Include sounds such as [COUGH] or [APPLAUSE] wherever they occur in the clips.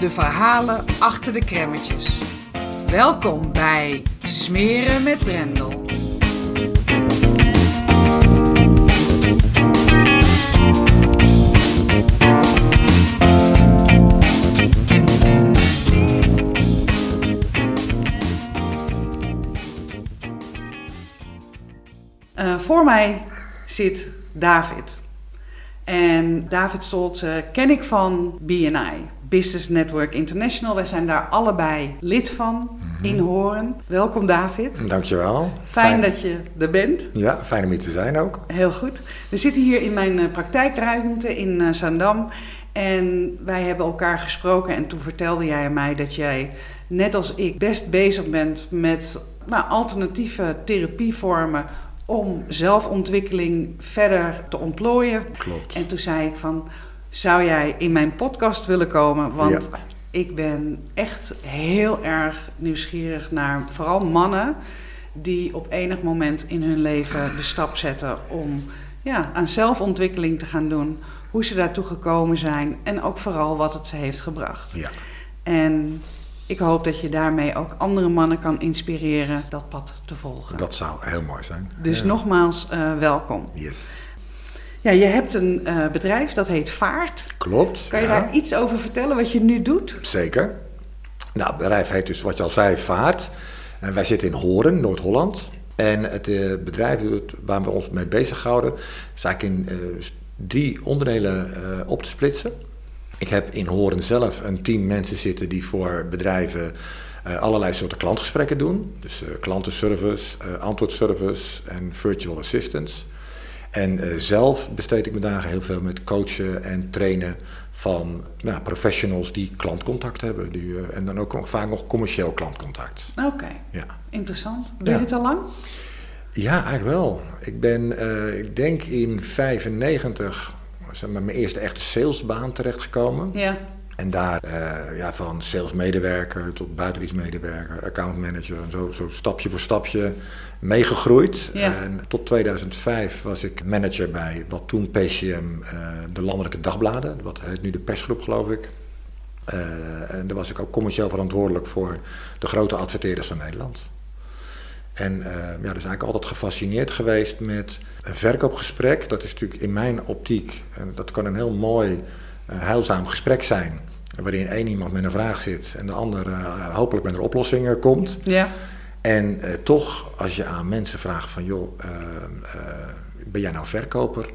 de verhalen achter de kremmetjes. Welkom bij Smeren met Brendel. Uh, voor mij zit David. En David Stoltze ken ik van BNI, Business Network International. Wij zijn daar allebei lid van Mhm. in Horen. Welkom David. Dankjewel. Fijn, dat je er bent. Ja, fijn om hier te zijn ook. Heel goed. We zitten hier in mijn eh, praktijkruimte in uh, Zaandam. En wij hebben elkaar gesproken en toen vertelde jij mij dat jij, net als ik, best bezig bent met nou, alternatieve therapievormen om zelfontwikkeling verder te ontplooien. Klopt. En toen zei ik van, zou jij in mijn podcast willen komen? Want Ja. ik ben echt heel erg nieuwsgierig naar vooral mannen die op enig moment in hun leven de stap zetten om ja, aan zelfontwikkeling te gaan doen. Hoe ze daartoe gekomen zijn en ook vooral wat het ze heeft gebracht. Ja, En ik hoop dat je daarmee ook andere mannen kan inspireren dat pad te volgen. dat zou heel mooi zijn. Dus Ja. nogmaals, eh, welkom. Yes. Ja, je hebt een eh, bedrijf dat heet Vaart. Klopt. Kan je ja. daar iets over vertellen wat je nu doet? Zeker. Nou, het bedrijf heet dus, wat je al zei, Vaart. En wij zitten in Horen, Noord-Holland. En het eh, bedrijf waar we ons mee bezighouden, is eigenlijk in eh, drie onderdelen op te splitsen. Ik heb in Horen zelf een team mensen zitten die voor bedrijven allerlei soorten klantgesprekken doen. Dus klantenservice, antwoordservice en virtual assistance. En eh, zelf besteed ik mijn dagen heel veel met coachen en trainen van nou, professionals die klantcontact hebben. Die, eh, en dan ook vaak nog commercieel klantcontact. Oké, Ja. interessant. Doe je Ja. dit al lang? Ja, eigenlijk wel. Ik ben, eh, ik denk in 95, zeg maar, mijn eerste echte salesbaan terechtgekomen. Ja. En daar eh, ja, van salesmedewerker tot buitendienstmedewerker, accountmanager en zo, zo stapje voor stapje meegegroeid. Ja. En tot 2005 was ik manager bij wat toen PCM, eh, de landelijke dagbladen, wat heet nu de persgroep geloof ik. Eh, en daar was ik ook commercieel verantwoordelijk voor de grote adverteerders van Nederland. En eh, ja, dus eigenlijk altijd gefascineerd geweest met een verkoopgesprek. Dat is natuurlijk in mijn optiek, en dat kan een heel mooi, heilzaam gesprek zijn. Waarin één iemand met een vraag zit en de ander eh, hopelijk met een oplossing komt. Ja. En eh, toch, als je aan mensen vraagt van joh, eh, eh, ben jij nou verkoper?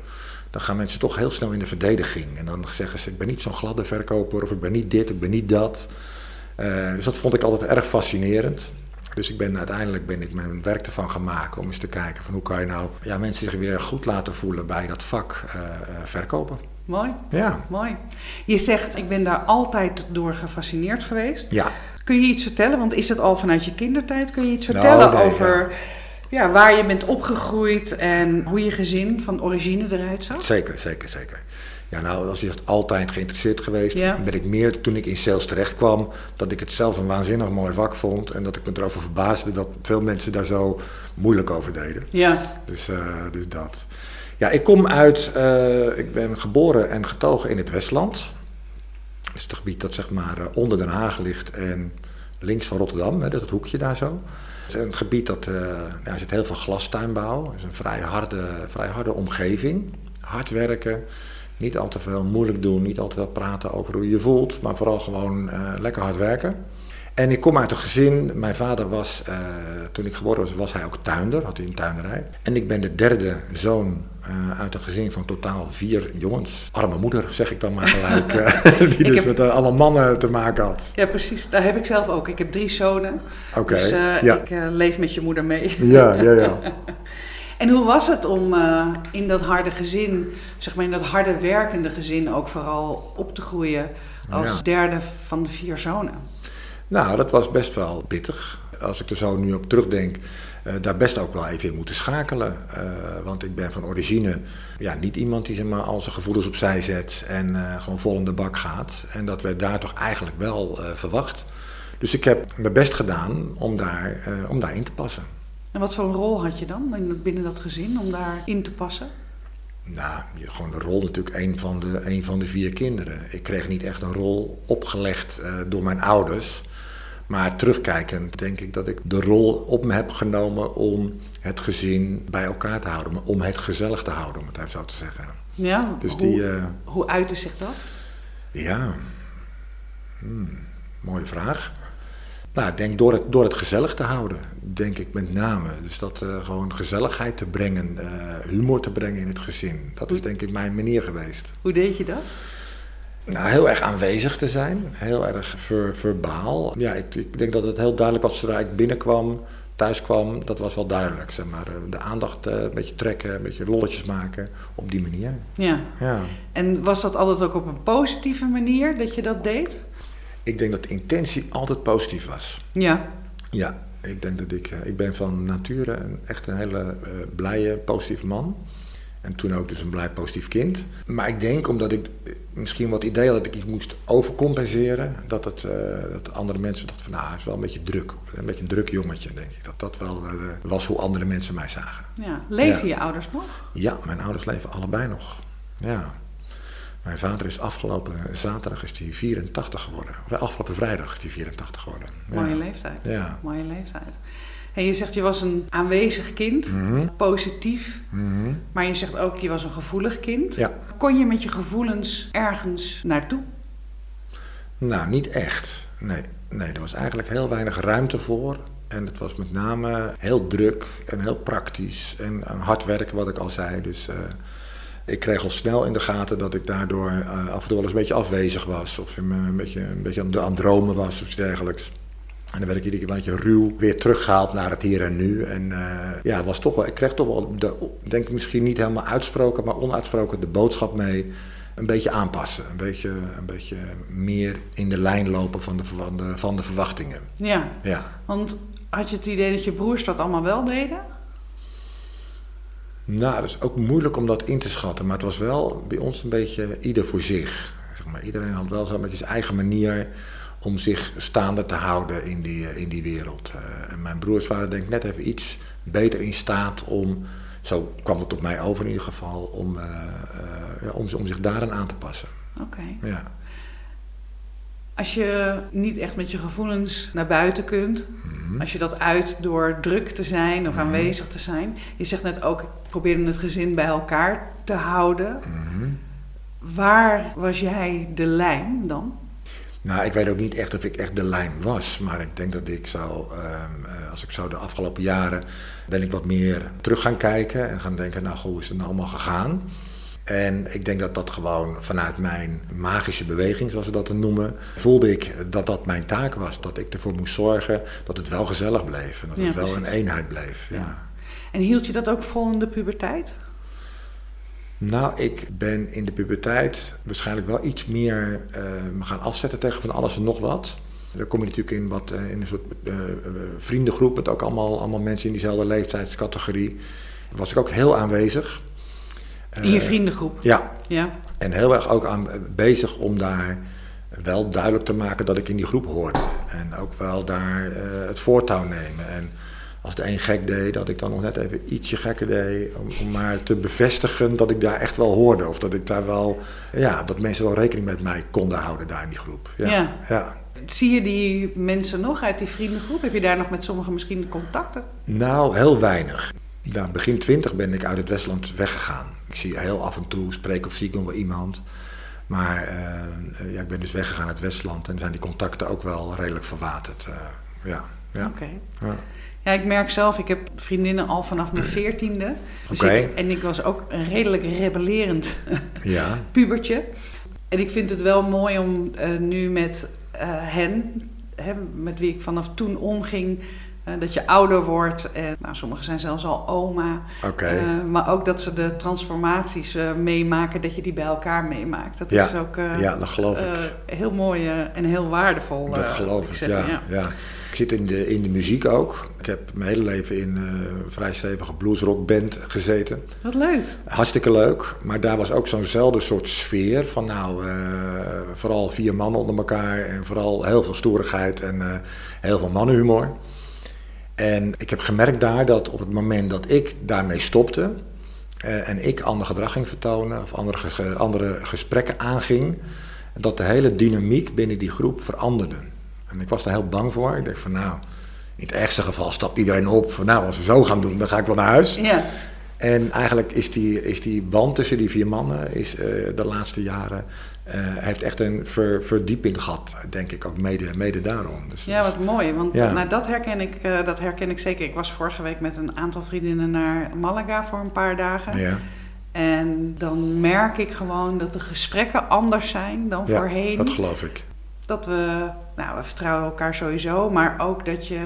Dan gaan mensen toch heel snel in de verdediging. En dan zeggen ze, ik ben niet zo'n gladde verkoper of ik ben niet dit, ik ben niet dat. Dus dat vond ik altijd erg fascinerend. Dus ik ben, uiteindelijk ben ik mijn werk ervan maken om eens te kijken van hoe kan je nou ja, mensen zich weer goed laten voelen bij dat vak verkopen. Mooi, Ja. mooi. Je zegt, ik ben daar altijd door gefascineerd geweest. Ja, Kun je iets vertellen? Want is dat al vanuit je kindertijd? Kun je iets Nou, vertellen nee, over ja. waar je bent opgegroeid en hoe je gezin van origine eruit zag? Zeker, zeker, zeker. Ja, nou, als je zegt altijd geïnteresseerd geweest, Ja. ben ik meer toen ik in sales terecht kwam, dat ik het zelf een waanzinnig mooi vak vond en dat ik me erover verbaasde dat veel mensen daar zo moeilijk over deden. Ja, Dus, eh, dus dat. Ja, ik kom uit, eh, ik ben geboren en getogen in het Westland. Dat is het gebied dat zeg maar eh, onder Den Haag ligt en links van Rotterdam, hè, dat hoekje daar zo. Het is een gebied dat, eh ja, er zit heel veel glastuinbouw. Het is een vrij harde, vrij harde omgeving. Hard werken, niet al te veel moeilijk doen, niet al te veel praten over hoe je je voelt, maar vooral gewoon lekker hard werken. En ik kom uit een gezin, mijn vader was, uh, toen ik geboren was, was hij ook tuinder, had hij een tuinderij. En ik ben de derde zoon uh, uit een gezin van totaal vier jongens. Arme moeder, zeg ik dan maar gelijk, [LAUGHS] uh, die dus heb... met allemaal mannen te maken had. Ja, precies. Dat heb ik zelf ook. Ik heb drie zonen. Oké. Dus ja. ik leef met je moeder mee. Ja, ja, ja. [LAUGHS] En hoe was het om uh, in dat harde gezin, zeg maar in dat harde werkende gezin ook vooral op te groeien als ja. derde van de vier zonen? Nou, dat was best wel pittig. Als ik er zo nu op terugdenk, uh, daar best ook wel even in moeten schakelen. Uh, want ik ben van origine ja, niet iemand die zeg maar, al zijn gevoelens opzij zet en uh, gewoon vol in de bak gaat. En dat werd daar toch eigenlijk wel verwacht. Dus ik heb mijn best gedaan om, daar, om daarin te passen. En wat voor rol had je dan binnen dat gezin om daarin te passen? Nou, gewoon de rol natuurlijk een van de, een van de vier kinderen. Ik kreeg niet echt een rol opgelegd door mijn ouders. Maar terugkijkend denk ik dat ik de rol op me heb genomen om het gezin bij elkaar te houden. Om het gezellig te houden, om het even zo te zeggen. Ja, dus hoe, die, uh, hoe uitte zich dat? Ja, hmm, mooie vraag. Nou, ik denk door het, door het gezellig te houden, denk ik met name. Dus dat uh, gewoon gezelligheid te brengen, uh, humor te brengen in het gezin. Dat is denk ik mijn manier geweest. Hoe deed je dat? Nou, heel erg aanwezig te zijn, heel erg ver, verbaal. Ja, ik, ik, denk dat het heel duidelijk was zodra ik binnenkwam, thuis kwam, dat was wel duidelijk. Zeg maar. De aandacht uh, een beetje trekken, een beetje lolletjes maken, op die manier. Ja. ja. En was dat altijd ook op een positieve manier dat je dat deed? Ik denk dat de intentie altijd positief was. Ja. Ja, ik denk dat ik, ik ben van nature een, echt een hele uh, blije, positieve man. En toen ook dus een blij positief kind. Maar ik denk omdat ik misschien wat idee had dat ik iets moest overcompenseren. Dat, het, uh, dat andere mensen dachten van nou, hij is wel een beetje druk. Een beetje een druk jongetje, denk ik. Dat dat wel uh, was hoe andere mensen mij zagen. Ja. Leven ja. je ouders nog? Ja, mijn ouders leven allebei nog. Ja. Mijn vader is afgelopen zaterdag is hij 84 geworden. Of afgelopen vrijdag is hij 84 geworden. Ja. Mooie leeftijd. Ja. Mooie leeftijd. En je zegt je was een aanwezig kind, mm -hmm. positief. Mm -hmm. Maar je zegt ook je was een gevoelig kind. Ja. Kon je met je gevoelens ergens naartoe? Nou, niet echt. Nee, nee, er was eigenlijk heel weinig ruimte voor. En het was met name heel druk en heel praktisch. En hard werken, wat ik al zei. Dus uh, ik kreeg al snel in de gaten dat ik daardoor uh, af en toe wel eens een beetje afwezig was. Of een beetje, een beetje aan, aan het dromen was of iets dergelijks. En dan werd ik iedere keer een beetje ruw weer teruggehaald naar het hier en nu. En uh, ja, was toch wel, ik kreeg toch wel, de, denk ik misschien niet helemaal uitsproken, maar onuitsproken de boodschap mee. Een beetje aanpassen, een beetje, een beetje meer in de lijn lopen van de, van de, van de verwachtingen. Ja. ja, want had je het idee dat je broers dat allemaal wel deden? Nou, dat is ook moeilijk om dat in te schatten, maar het was wel bij ons een beetje ieder voor zich. Zeg maar, iedereen had wel zo'n beetje zijn eigen manier om zich staande te houden in die, in die wereld. Uh, en mijn broers waren denk ik net even iets beter in staat om, zo kwam het op mij over in ieder geval, om, uh, uh, om, om zich daaraan aan te passen. Oké. Okay. Ja. Als je niet echt met je gevoelens naar buiten kunt, mm-hmm. als je dat uit door druk te zijn of mm-hmm. aanwezig te zijn. Je zegt net ook, ik probeerde het gezin bij elkaar te houden. Mm-hmm. Waar was jij de lijm dan? Nou, ik weet ook niet echt of ik echt de lijm was. Maar ik denk dat ik zo, um, als ik zo de afgelopen jaren, ben ik wat meer terug gaan kijken. En gaan denken, nou hoe is het nou allemaal gegaan? En ik denk dat dat gewoon vanuit mijn magische beweging, zoals we dat noemen, voelde ik dat dat mijn taak was. Dat ik ervoor moest zorgen dat het wel gezellig bleef. En dat Ja, het wel precies. een eenheid bleef. Ja. Ja. En hield je dat ook vol in de puberteit? Nou, ik ben in de puberteit waarschijnlijk wel iets meer me gaan afzetten tegen van alles en nog wat. Dan kom je natuurlijk in, wat, eh, in een soort eh, vriendengroep met ook allemaal, allemaal mensen in diezelfde leeftijdscategorie. Was ik ook heel aanwezig. In je vriendengroep? Ja, Ja. en heel erg ook aan, bezig om daar wel duidelijk te maken dat ik in die groep hoorde. En ook wel daar het voortouw nemen. En als de een gek deed, dat ik dan nog net even ietsje gekker deed. Om, om maar te bevestigen dat ik daar echt wel hoorde. Of dat ik daar wel, ja, dat mensen wel rekening met mij konden houden daar in die groep. Ja. Ja. ja. Zie je die mensen nog uit die vriendengroep? Heb je daar nog met sommigen misschien contacten? Nou, heel weinig. Nou, begin twintig ben ik uit het Westland weggegaan. Ik zie heel af en toe, spreek of zie ik nog wel iemand. Maar eh, ja, ik ben dus weggegaan uit Westland en zijn die contacten ook wel redelijk verwaterd. eh, ja, ja. Oké. ja. Ja, ik merk zelf, ik heb vriendinnen al vanaf mijn veertiende. Dus ik- en ik was ook een redelijk rebellerend ja. [LAUGHS] pubertje. En ik vind het wel mooi om eh, nu met eh, hen, hè, met wie ik vanaf toen omging, dat je ouder wordt. En nou, sommigen zijn zelfs al oma. Eh, maar ook dat ze de transformaties eh, meemaken, dat je die bij elkaar meemaakt. Dat Ja, is ook eh, ja, dat geloof ik. eh, heel mooi eh, en heel waardevol. Dat eh, geloof ik, zeggen, ja, ja. Ik zit in de, in de muziek ook. Ik heb mijn hele leven in eh, een vrij stevige bluesrockband gezeten. Wat leuk. Hartstikke leuk, maar daar was ook zo'nzelfde soort sfeer van nou, eh, vooral vier mannen onder elkaar en vooral heel veel stoerigheid en eh, heel veel mannenhumor. En ik heb gemerkt daar dat op het moment dat ik daarmee stopte eh, en ik ander gedrag ging vertonen of andere, andere gesprekken aanging, dat de hele dynamiek binnen die groep veranderde. En ik was daar heel bang voor. Ik dacht van nou, in het ergste geval stapt iedereen op van nou, als we zo gaan doen, dan ga ik wel naar huis. Ja, En eigenlijk is die, is die band tussen die vier mannen is, eh, de laatste jaren heeft echt een ver- verdieping gehad, denk ik ook mede, mede daarom. Dus, ja wat mooi. Want Ja. nou, dat, herken ik, eh, dat herken ik zeker. Ik was vorige week met een aantal vriendinnen naar Malaga voor een paar dagen. ja, En dan merk ik gewoon dat de gesprekken anders zijn dan ja, voorheen. dat geloof ik. dat we, nou, we vertrouwen elkaar sowieso, maar ook dat je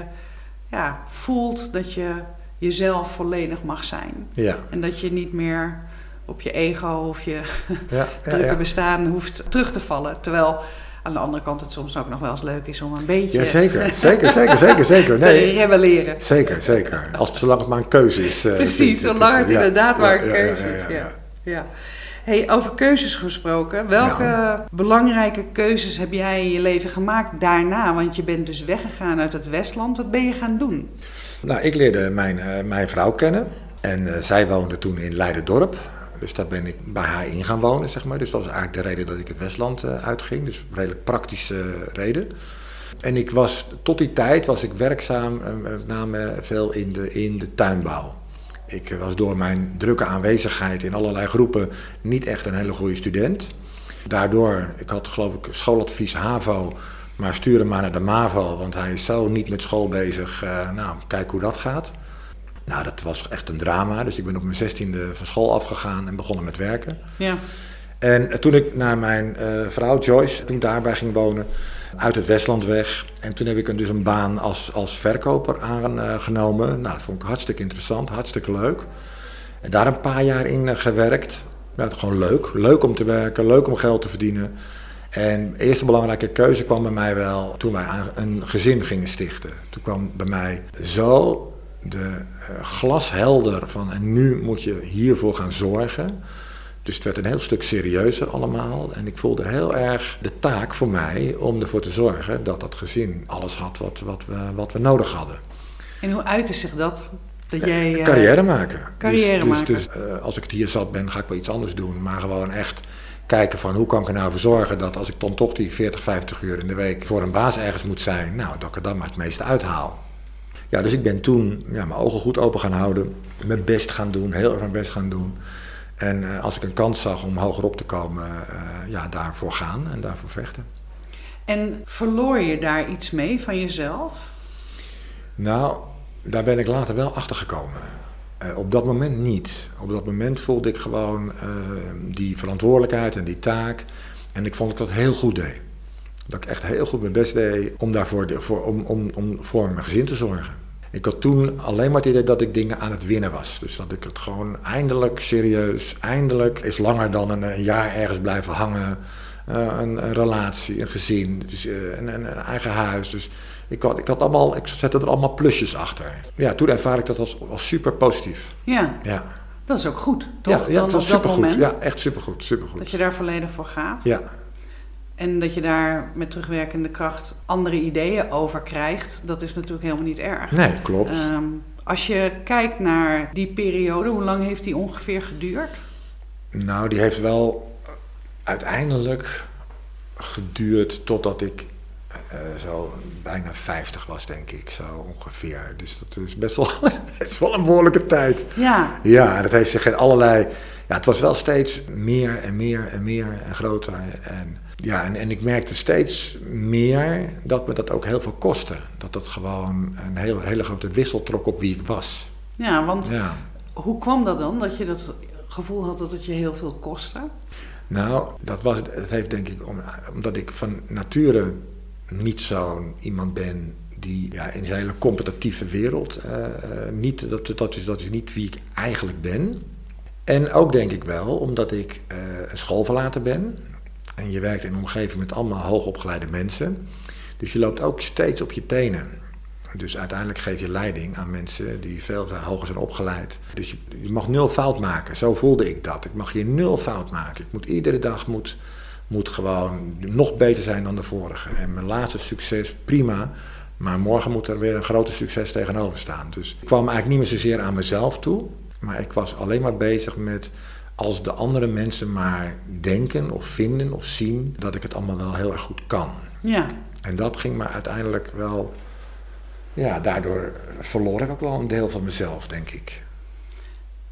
ja, voelt dat je jezelf volledig mag zijn. Ja, En dat je niet meer op je ego of je [LAUGHS] ja, drukke ja. bestaan hoeft terug te vallen. Terwijl aan de andere kant het soms ook nog wel eens leuk is om een beetje ja zeker, zeker, zeker, zeker, zeker. [LAUGHS] te Nee, rebelleren. zeker, zeker. Als, zolang het maar een keuze is. eh, Precies, zolang het inderdaad maar een ja, keuze ja, is. ja. Hey, over keuzes gesproken. Welke belangrijke keuzes heb jij in je leven gemaakt daarna? Want je bent dus weggegaan uit het Westland. Wat ben je gaan doen? Nou, ik leerde mijn, eh, mijn vrouw kennen. En eh, zij woonde toen in Leiden-dorp. Dus daar ben ik bij haar in gaan wonen, zeg maar. Dus dat was eigenlijk de reden dat ik het Westland eh, uitging. Dus een redelijk praktische eh, reden. En ik was, tot die tijd was ik werkzaam, eh, met name veel in de, in de tuinbouw. Ik eh, was door mijn drukke aanwezigheid in allerlei groepen niet echt een hele goede student. Daardoor, ik had geloof ik schooladvies HAVO, maar stuur hem maar naar de MAVO, want hij is zo niet met school bezig. Eh, nou, kijk hoe dat gaat. Nou, dat was echt een drama. Dus ik ben op mijn zestiende van school afgegaan en begonnen met werken. Ja, En toen ik naar mijn eh, vrouw Joyce, toen ik daarbij ging wonen, uit het Westland weg. En toen heb ik een- dus een baan als, als verkoper aangenomen. Nou, dat vond ik hartstikke interessant, hartstikke leuk. En daar een paar jaar in eh, gewerkt. Ja, het gewoon leuk. Leuk om te werken, leuk om geld te verdienen. En de eerste belangrijke keuze kwam bij mij wel toen wij een gezin gingen stichten. Toen kwam bij mij zo de eh, glashelder van en nu moet je hiervoor gaan zorgen. Dus het werd een heel stuk serieuzer allemaal. En ik voelde heel erg de taak voor mij om ervoor te zorgen dat dat gezin alles had wat, wat, we, wat we nodig hadden. en hoe uitte zich dat? Dat jij... eh, Carrière maken. carrière dus, maken. Dus, dus eh, als ik het hier zat ben, ga ik wel iets anders doen. Maar gewoon echt kijken van hoe kan ik er nou voor zorgen dat als ik dan toch die 40, 50 uur in de week voor een baas ergens moet zijn, nou, dat ik er dan maar het meeste uithaal. Ja, dus ik ben toen ja, mijn ogen goed open gaan houden, mijn best gaan doen, heel erg mijn best gaan doen. En eh, als ik een kans zag om hoger op te komen, eh, ja, daarvoor gaan en daarvoor vechten. En verloor je daar iets mee van jezelf? Nou, daar ben ik later wel achter gekomen. Eh, op dat moment niet. Op dat moment voelde ik gewoon die verantwoordelijkheid en die taak. En ik vond dat ik dat heel goed deed. Dat ik echt heel goed mijn best deed om daarvoor de, voor, om, om, om voor mijn gezin te zorgen. Ik had toen alleen maar het idee dat ik dingen aan het winnen was. Dus dat ik het gewoon eindelijk serieus, eindelijk is langer dan een, een jaar ergens blijven hangen. Eh, een, een relatie, een gezin, dus, eh, een, een, eigen huis. Dus ik, had, ik, had allemaal, ik zette er allemaal plusjes achter. Ja, toen ervaar ik dat als, als super positief. Ja, Ja, dat is ook goed, toch? ja, ja Dan het was op dat supergoed. moment. Ja, echt supergoed, supergoed. Dat je daar volledig voor gaat. Ja, En dat je daar met terugwerkende kracht andere ideeën over krijgt. Dat is natuurlijk helemaal niet erg. nee, klopt. Ehm, als je kijkt naar die periode, hoe lang heeft die ongeveer geduurd? Nou, die heeft wel uiteindelijk geduurd totdat ik eh, zo bijna 50 was, denk ik, zo ongeveer. Dus dat is best wel, [LAUGHS] best wel een behoorlijke tijd. Ja. Ja, dat heeft zich in allerlei... Ja, het was wel steeds meer en meer en meer en groter. En, ja, en, en ik merkte steeds meer dat me dat ook heel veel kostte. Dat dat gewoon een hele, hele grote wissel trok op wie ik was. Ja, want Ja. hoe kwam dat dan? Dat je dat gevoel had dat het je heel veel kostte? Nou, dat was het. Het heeft denk ik om, omdat ik van nature niet zo'n iemand ben die ja, in deze hele competitieve wereld eh, eh, niet dat, dat is dat is niet wie ik eigenlijk ben. En ook denk ik wel omdat ik eh, een schoolverlater ben en je werkt in een omgeving met allemaal hoogopgeleide mensen. Dus je loopt ook steeds op je tenen. Dus uiteindelijk geef je leiding aan mensen die veel hoger zijn opgeleid. Dus je, je mag nul fout maken. Zo voelde ik dat. Ik mag hier nul fout maken. Ik moet iedere dag moet, moet gewoon nog beter zijn dan de vorige. En mijn laatste succes, prima. Maar morgen moet er weer een groter succes tegenover staan. Dus ik kwam eigenlijk niet meer zozeer aan mezelf toe. Maar ik was alleen maar bezig met als de andere mensen maar denken of vinden of zien dat ik het allemaal wel heel erg goed kan. Ja. En dat ging me uiteindelijk wel. Ja, daardoor verloor ik ook wel een deel van mezelf, denk ik.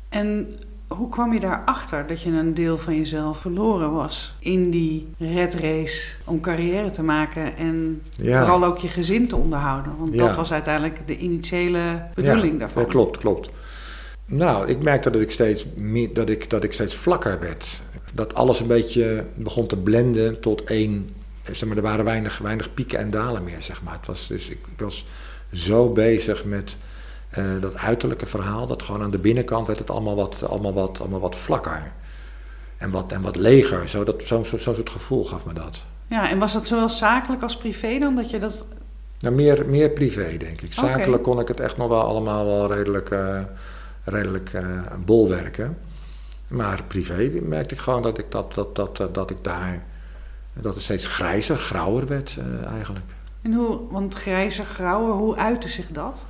En hoe kwam je daarachter dat je een deel van jezelf verloren was in die red race om carrière te maken en Ja. vooral ook je gezin te onderhouden? Want Ja. dat was uiteindelijk de initiële bedoeling ja, daarvan. Ja, klopt, klopt. Nou, ik merkte dat ik steeds, meer, dat ik, dat ik steeds vlakker werd. Dat alles een beetje begon te blenden tot één. Zeg maar, er waren weinig, weinig pieken en dalen meer, zeg maar. Het was dus, ik was zo bezig met eh, dat uiterlijke verhaal, dat gewoon aan de binnenkant werd het allemaal wat, allemaal wat, allemaal wat vlakker. En wat, en wat leger. Zo, dat, zo, zo, zo'n soort gevoel gaf me dat. Ja, en was dat zowel zakelijk als privé dan? Dat je dat... Nou, meer, meer privé, denk ik. Zakelijk kon ik het echt nog wel allemaal wel redelijk, eh, redelijk eh, bolwerken. Maar privé merkte ik gewoon dat ik, dat, dat, dat, dat, dat ik daar... Dat het steeds grijzer, grauwer werd eigenlijk. En hoe, want grijze, grauwe, hoe uitte zich dat?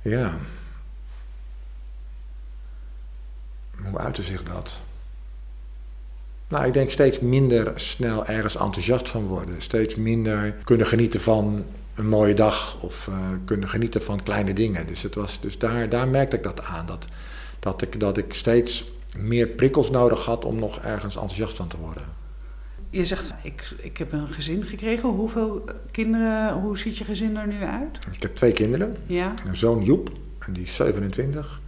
Ja. Hoe uitte zich dat? Nou, ik denk steeds minder snel ergens enthousiast van worden. Steeds minder kunnen genieten van een mooie dag of eh, kunnen genieten van kleine dingen. Dus, het was, dus daar, daar merkte ik dat aan. Dat, dat, ik, dat ik steeds meer prikkels nodig had om nog ergens enthousiast van te worden. Je zegt, ik, ik heb een gezin gekregen. Hoeveel kinderen, hoe ziet je gezin er nu uit? Ik heb twee kinderen. Ja, Een zoon Joep, en die is 27.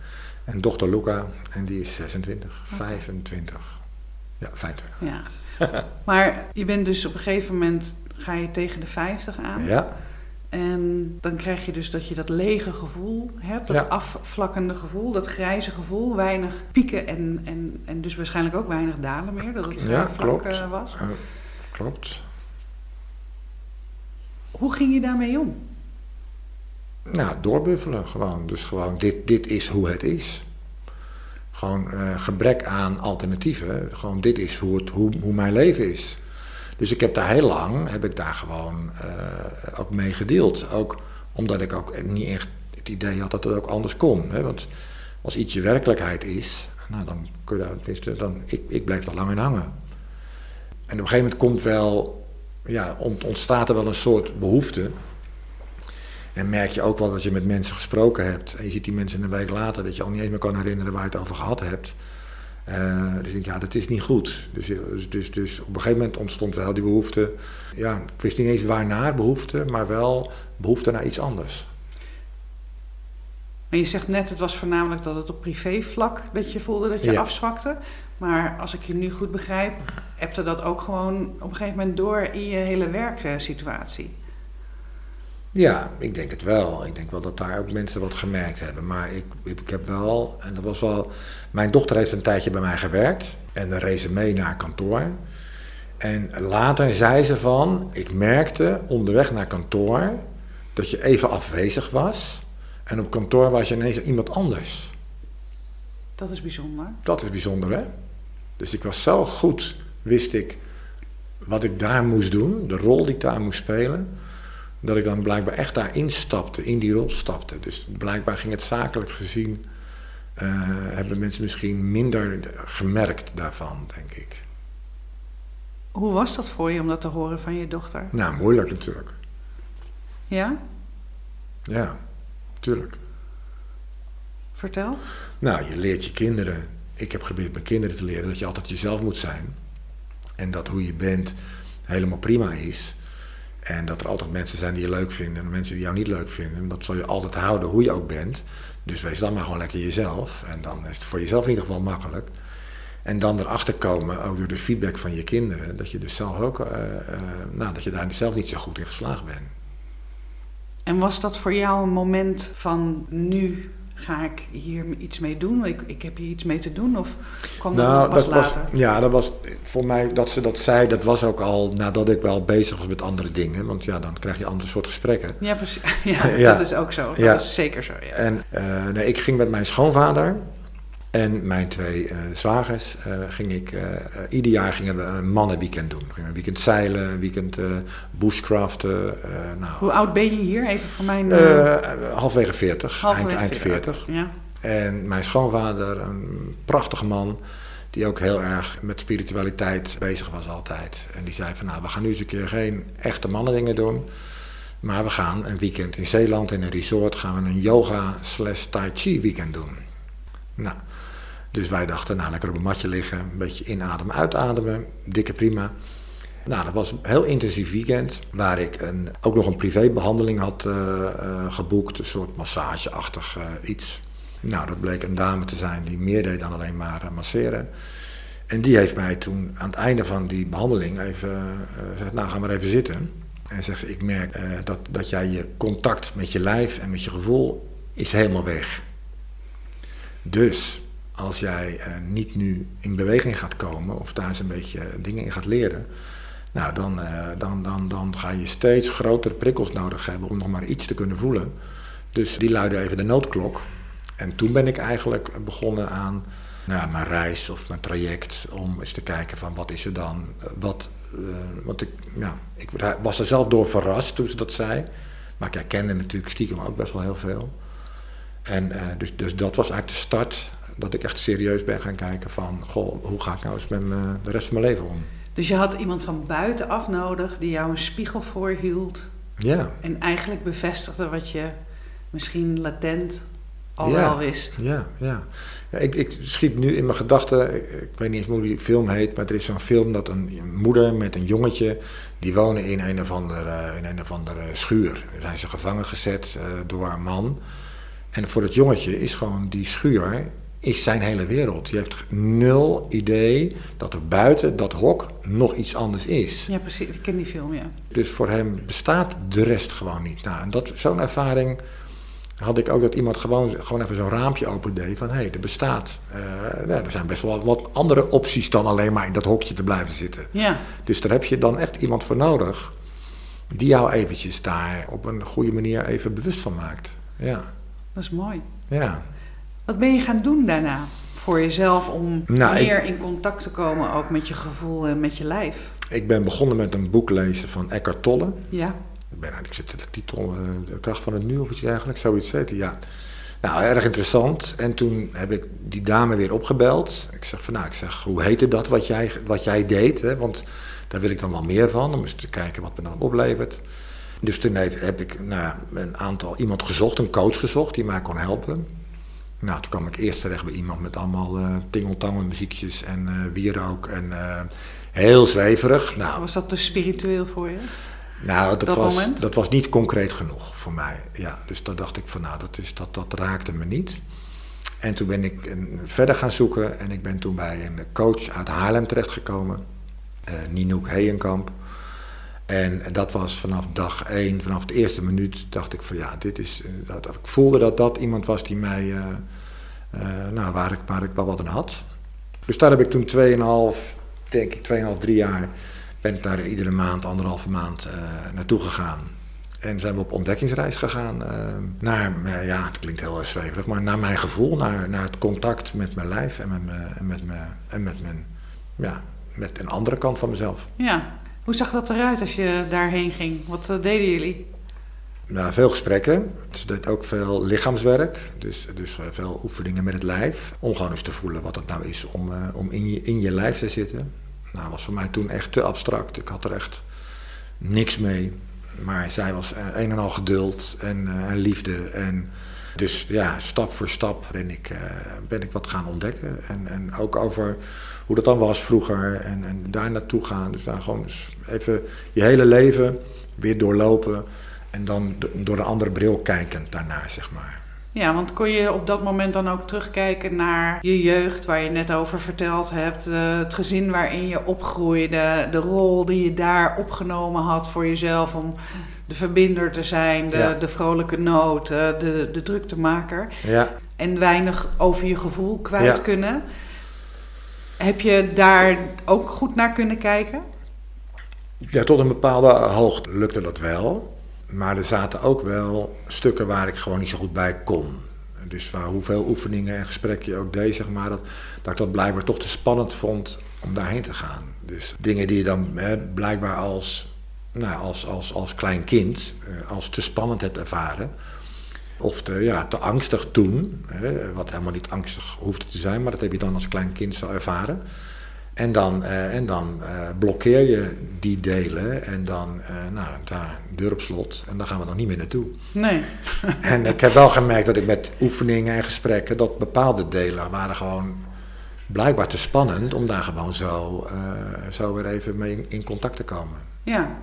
En dochter Luca, en die is 26. 25. Ja, 25. ja. maar je bent dus op een gegeven moment, ga je tegen de 50 aan. Ja, En dan krijg je dus dat je dat lege gevoel hebt, dat Ja. afvlakkende gevoel, dat grijze gevoel, weinig pieken en, en, en dus waarschijnlijk ook weinig dalen meer, dat het Ja, vlak klopt. eh, was. eh, klopt. Hoe ging je daarmee om? Nou, doorbuffelen gewoon. Dus gewoon, dit, dit is hoe het is. Gewoon eh, gebrek aan alternatieven. Gewoon, dit is hoe, het, hoe, hoe mijn leven is. Dus ik heb daar heel lang, heb ik daar gewoon eh, ook mee gedeeld. Ook omdat ik ook niet echt het idee had dat het ook anders kon. Hè? Want als iets je werkelijkheid is, nou, dan kun je daar, dan, ik, ik blijf daar lang in hangen. En op een gegeven moment komt wel, ja, ont- ontstaat er wel een soort behoefte. En merk je ook wel dat je met mensen gesproken hebt. En je ziet die mensen een week later dat je al niet eens meer kan herinneren waar je het over gehad hebt. Eh, dus ik denk, ja, dat is niet goed. Dus, dus, dus, dus op een gegeven moment ontstond wel die behoefte. Ja, ik wist niet eens waarnaar behoefte, maar wel behoefte naar iets anders. Maar je zegt net, het was voornamelijk dat het op privévlak dat je voelde dat je Ja. afzwakte. Maar als ik je nu goed begrijp, hebte dat ook gewoon op een gegeven moment door in je hele werksituatie. Ja, ik denk het wel. Ik denk wel dat daar ook mensen wat gemerkt hebben. Maar ik, ik heb wel, en dat was wel. Mijn dochter heeft een tijdje bij mij gewerkt. En dan reed ze mee naar kantoor. En later zei ze van: Ik merkte onderweg naar kantoor dat je even afwezig was. En op kantoor was je ineens iemand anders. Dat is bijzonder. Dat is bijzonder, hè? Dus ik was zo goed, wist ik wat ik daar moest doen, de rol die ik daar moest spelen, dat ik dan blijkbaar echt daarin stapte, in die rol stapte. Dus blijkbaar ging het zakelijk gezien, eh, hebben mensen misschien minder gemerkt daarvan, denk ik. Hoe was dat voor je om dat te horen van je dochter? Nou, moeilijk natuurlijk. Ja? Ja, tuurlijk. Vertel. Nou, je leert je kinderen. Ik heb geprobeerd mijn kinderen te leren dat je altijd jezelf moet zijn. En dat hoe je bent helemaal prima is. En dat er altijd mensen zijn die je leuk vinden en mensen die jou niet leuk vinden. Dat zal je altijd houden hoe je ook bent. Dus wees dan maar gewoon lekker jezelf. En dan is het voor jezelf in ieder geval makkelijk. En dan erachter komen, ook door de feedback van je kinderen, dat je dus zelf ook, uh, uh, nou, dat je daar zelf niet zo goed in geslaagd bent. En was dat voor jou een moment van nu ga ik hier iets mee doen? Ik, ik heb hier iets mee te doen? Of kwam dat nou, pas dat later? Was, ja, dat was voor mij, dat ze dat zei, dat was ook al nadat ik wel bezig was met andere dingen. Want ja, dan krijg je andere soort gesprekken. Ja, precies. [LAUGHS] Ja, ja. dat is ook zo. Dat ja. is zeker zo, ja. En uh, nee, ik ging met mijn schoonvader en mijn twee uh, zwagers uh, ging ik, uh, ieder jaar gingen we een mannenweekend doen. We gingen een weekend zeilen, een weekend bushcraften. nou, Hoe oud ben je hier? Even voor mijn... halfwege 40, halfwege eind, eind 40. Ja. En mijn schoonvader, een prachtige man, die ook heel erg met spiritualiteit bezig was altijd. En die zei van nou, we gaan nu eens een keer geen echte mannendingen doen. Maar we gaan een weekend in Zeeland in een resort gaan we een yoga slash tai chi weekend doen. Nou, dus wij dachten, nou lekker op een matje liggen, een beetje inademen, uitademen, dikke prima. Nou, dat was een heel intensief weekend, waar ik een, ook nog een privébehandeling had uh, uh, geboekt, een soort massageachtig uh, iets. Nou, dat bleek een dame te zijn die meer deed dan alleen maar masseren. En die heeft mij toen aan het einde van die behandeling even gezegd, nou ga maar even zitten. En zegt ze, ik merk dat, dat jij je contact met je lijf en met je gevoel is helemaal weg. Dus als jij uh, niet nu in beweging gaat komen of daar eens een beetje dingen in gaat leren, nou, dan, uh, dan, dan, dan ga je steeds grotere prikkels nodig hebben om nog maar iets te kunnen voelen. Dus die luidde even de noodklok. En toen ben ik eigenlijk begonnen aan nou, mijn reis of mijn traject om eens te kijken van wat is er dan, wat, want ik, ja, ik was er zelf door verrast toen ze dat zei. Maar ik herkende natuurlijk stiekem ook best wel heel veel. En dus, dus dat was eigenlijk de start dat ik echt serieus ben gaan kijken van, goh, hoe ga ik nou eens met me, de rest van mijn leven om? Dus je had iemand van buitenaf nodig die jou een spiegel voorhield. Ja. En eigenlijk bevestigde wat je misschien latent al ja, wel wist. Ja, ja. ja ik, ik schiet nu in mijn gedachten, ik, ik, weet niet eens hoe die film heet, maar er is zo'n film dat een moeder met een jongetje, die wonen in een of andere, in een of andere schuur. Daar zijn ze gevangen gezet uh, door een man. En voor het jongetje is gewoon die schuur is zijn hele wereld. Je heeft nul idee dat er buiten dat hok nog iets anders is. Ja, precies. Ik ken die film, ja. Dus voor hem bestaat de rest gewoon niet. Nou, en dat, zo'n ervaring had ik ook dat iemand gewoon, gewoon even zo'n raampje opendeed van hé, hey, er bestaat. Uh, ja, er zijn best wel wat andere opties dan alleen maar in dat hokje te blijven zitten. Ja. Dus daar heb je dan echt iemand voor nodig die jou eventjes daar op een goede manier even bewust van maakt. Ja. Dat is mooi. Ja. Wat ben je gaan doen daarna voor jezelf om Nou, ik- meer in contact te komen ook met je gevoel en met je lijf? Ik ben begonnen met een boek lezen van Eckhart Tolle. Ja, Ik ben eigenlijk zit de titel eh, De kracht van het nu of iets dergelijks, zoiets hij, ja. Nou, erg interessant. En toen heb ik die dame weer opgebeld. Ik zeg van nou, ik zeg, hoe heette dat wat jij, wat jij deed? Hè? Want daar wil ik dan wel meer van. Dan moest ik kijken wat me dan oplevert. Dus toen heb, ik nou een aantal, iemand gezocht, een coach gezocht die mij kon helpen. Nou, toen kwam ik eerst terecht bij iemand met allemaal eh tingeltangel muziekjes en eh wierook en eh, heel zweverig. Nou, was dat dus spiritueel voor je? nou, dat, dat was, moment? dat was niet concreet genoeg voor mij. Ja, dus daar dacht ik van, nou, dat, is, dat, dat raakte me niet. En toen ben ik verder gaan zoeken en ik ben toen bij een coach uit Haarlem terechtgekomen, eh Ninoek Heijenkamp. En dat was vanaf dag één, vanaf de eerste minuut, dacht ik van ja, dit is. eh, Dat, ik voelde dat dat iemand was die mij, eh, eh, nou, waar ik, waar ik wel wat aan had. Dus daar heb ik toen 2,5, denk ik, 2,5, 3 jaar, ben ik daar iedere maand, anderhalve maand eh, naartoe gegaan. En zijn we op ontdekkingsreis gegaan naar, ja, het klinkt heel zweverig, maar naar mijn gevoel, naar, naar het contact met mijn lijf en met, me, en met, me, en met, mijn, ja, met een andere kant van mezelf. Ja. Hoe zag dat eruit als je daarheen ging? Wat eh, deden jullie? Nou, veel gesprekken. Ze deed ook veel lichaamswerk. Dus, dus eh, veel oefeningen met het lijf. Om gewoon eens te voelen wat het nou is om, eh, om in, je, in je lijf te zitten. Nou, was voor mij toen echt te abstract. Ik had er echt niks mee. Maar zij was een en al geduld en, en liefde. En dus ja, stap voor stap ben ik, ben ik wat gaan ontdekken. En, en ook over hoe dat dan was vroeger en, en daar naartoe gaan. Dus daar gewoon even je hele leven weer doorlopen en dan door een andere bril kijken daarnaar, zeg maar. Ja, want kon je op dat moment dan ook terugkijken naar je jeugd, waar je net over verteld hebt, eh, het gezin waarin je opgroeide, de rol die je daar opgenomen had voor jezelf om de verbinder te zijn, de, de vrolijke noot, de, de druktemaker. Ja. En weinig over je gevoel kwijt ja. kunnen. Heb je daar ook goed naar kunnen kijken? Ja, tot een bepaalde hoogte lukte dat wel. Maar er zaten ook wel stukken waar ik gewoon niet zo goed bij kon. Dus waar hoeveel oefeningen en gesprekken je ook deed, zeg maar, dat, dat ik dat blijkbaar toch te spannend vond om daarheen te gaan. Dus dingen die je dan hè, blijkbaar als, nou, als, als, als klein kind eh, als te spannend hebt ervaren. Of te, ja, te angstig toen, hè, wat helemaal niet angstig hoefde te zijn, maar dat heb je dan als klein kind zo ervaren. En dan, uh, en dan uh, blokkeer je die delen en dan, uh, nou, daar, deur op slot en dan gaan we nog niet meer naartoe. Nee. [LAUGHS] en ik heb wel gemerkt dat ik met oefeningen en gesprekken, dat bepaalde delen waren gewoon blijkbaar te spannend om daar gewoon zo, zo weer even mee in, in, contact te komen. Ja.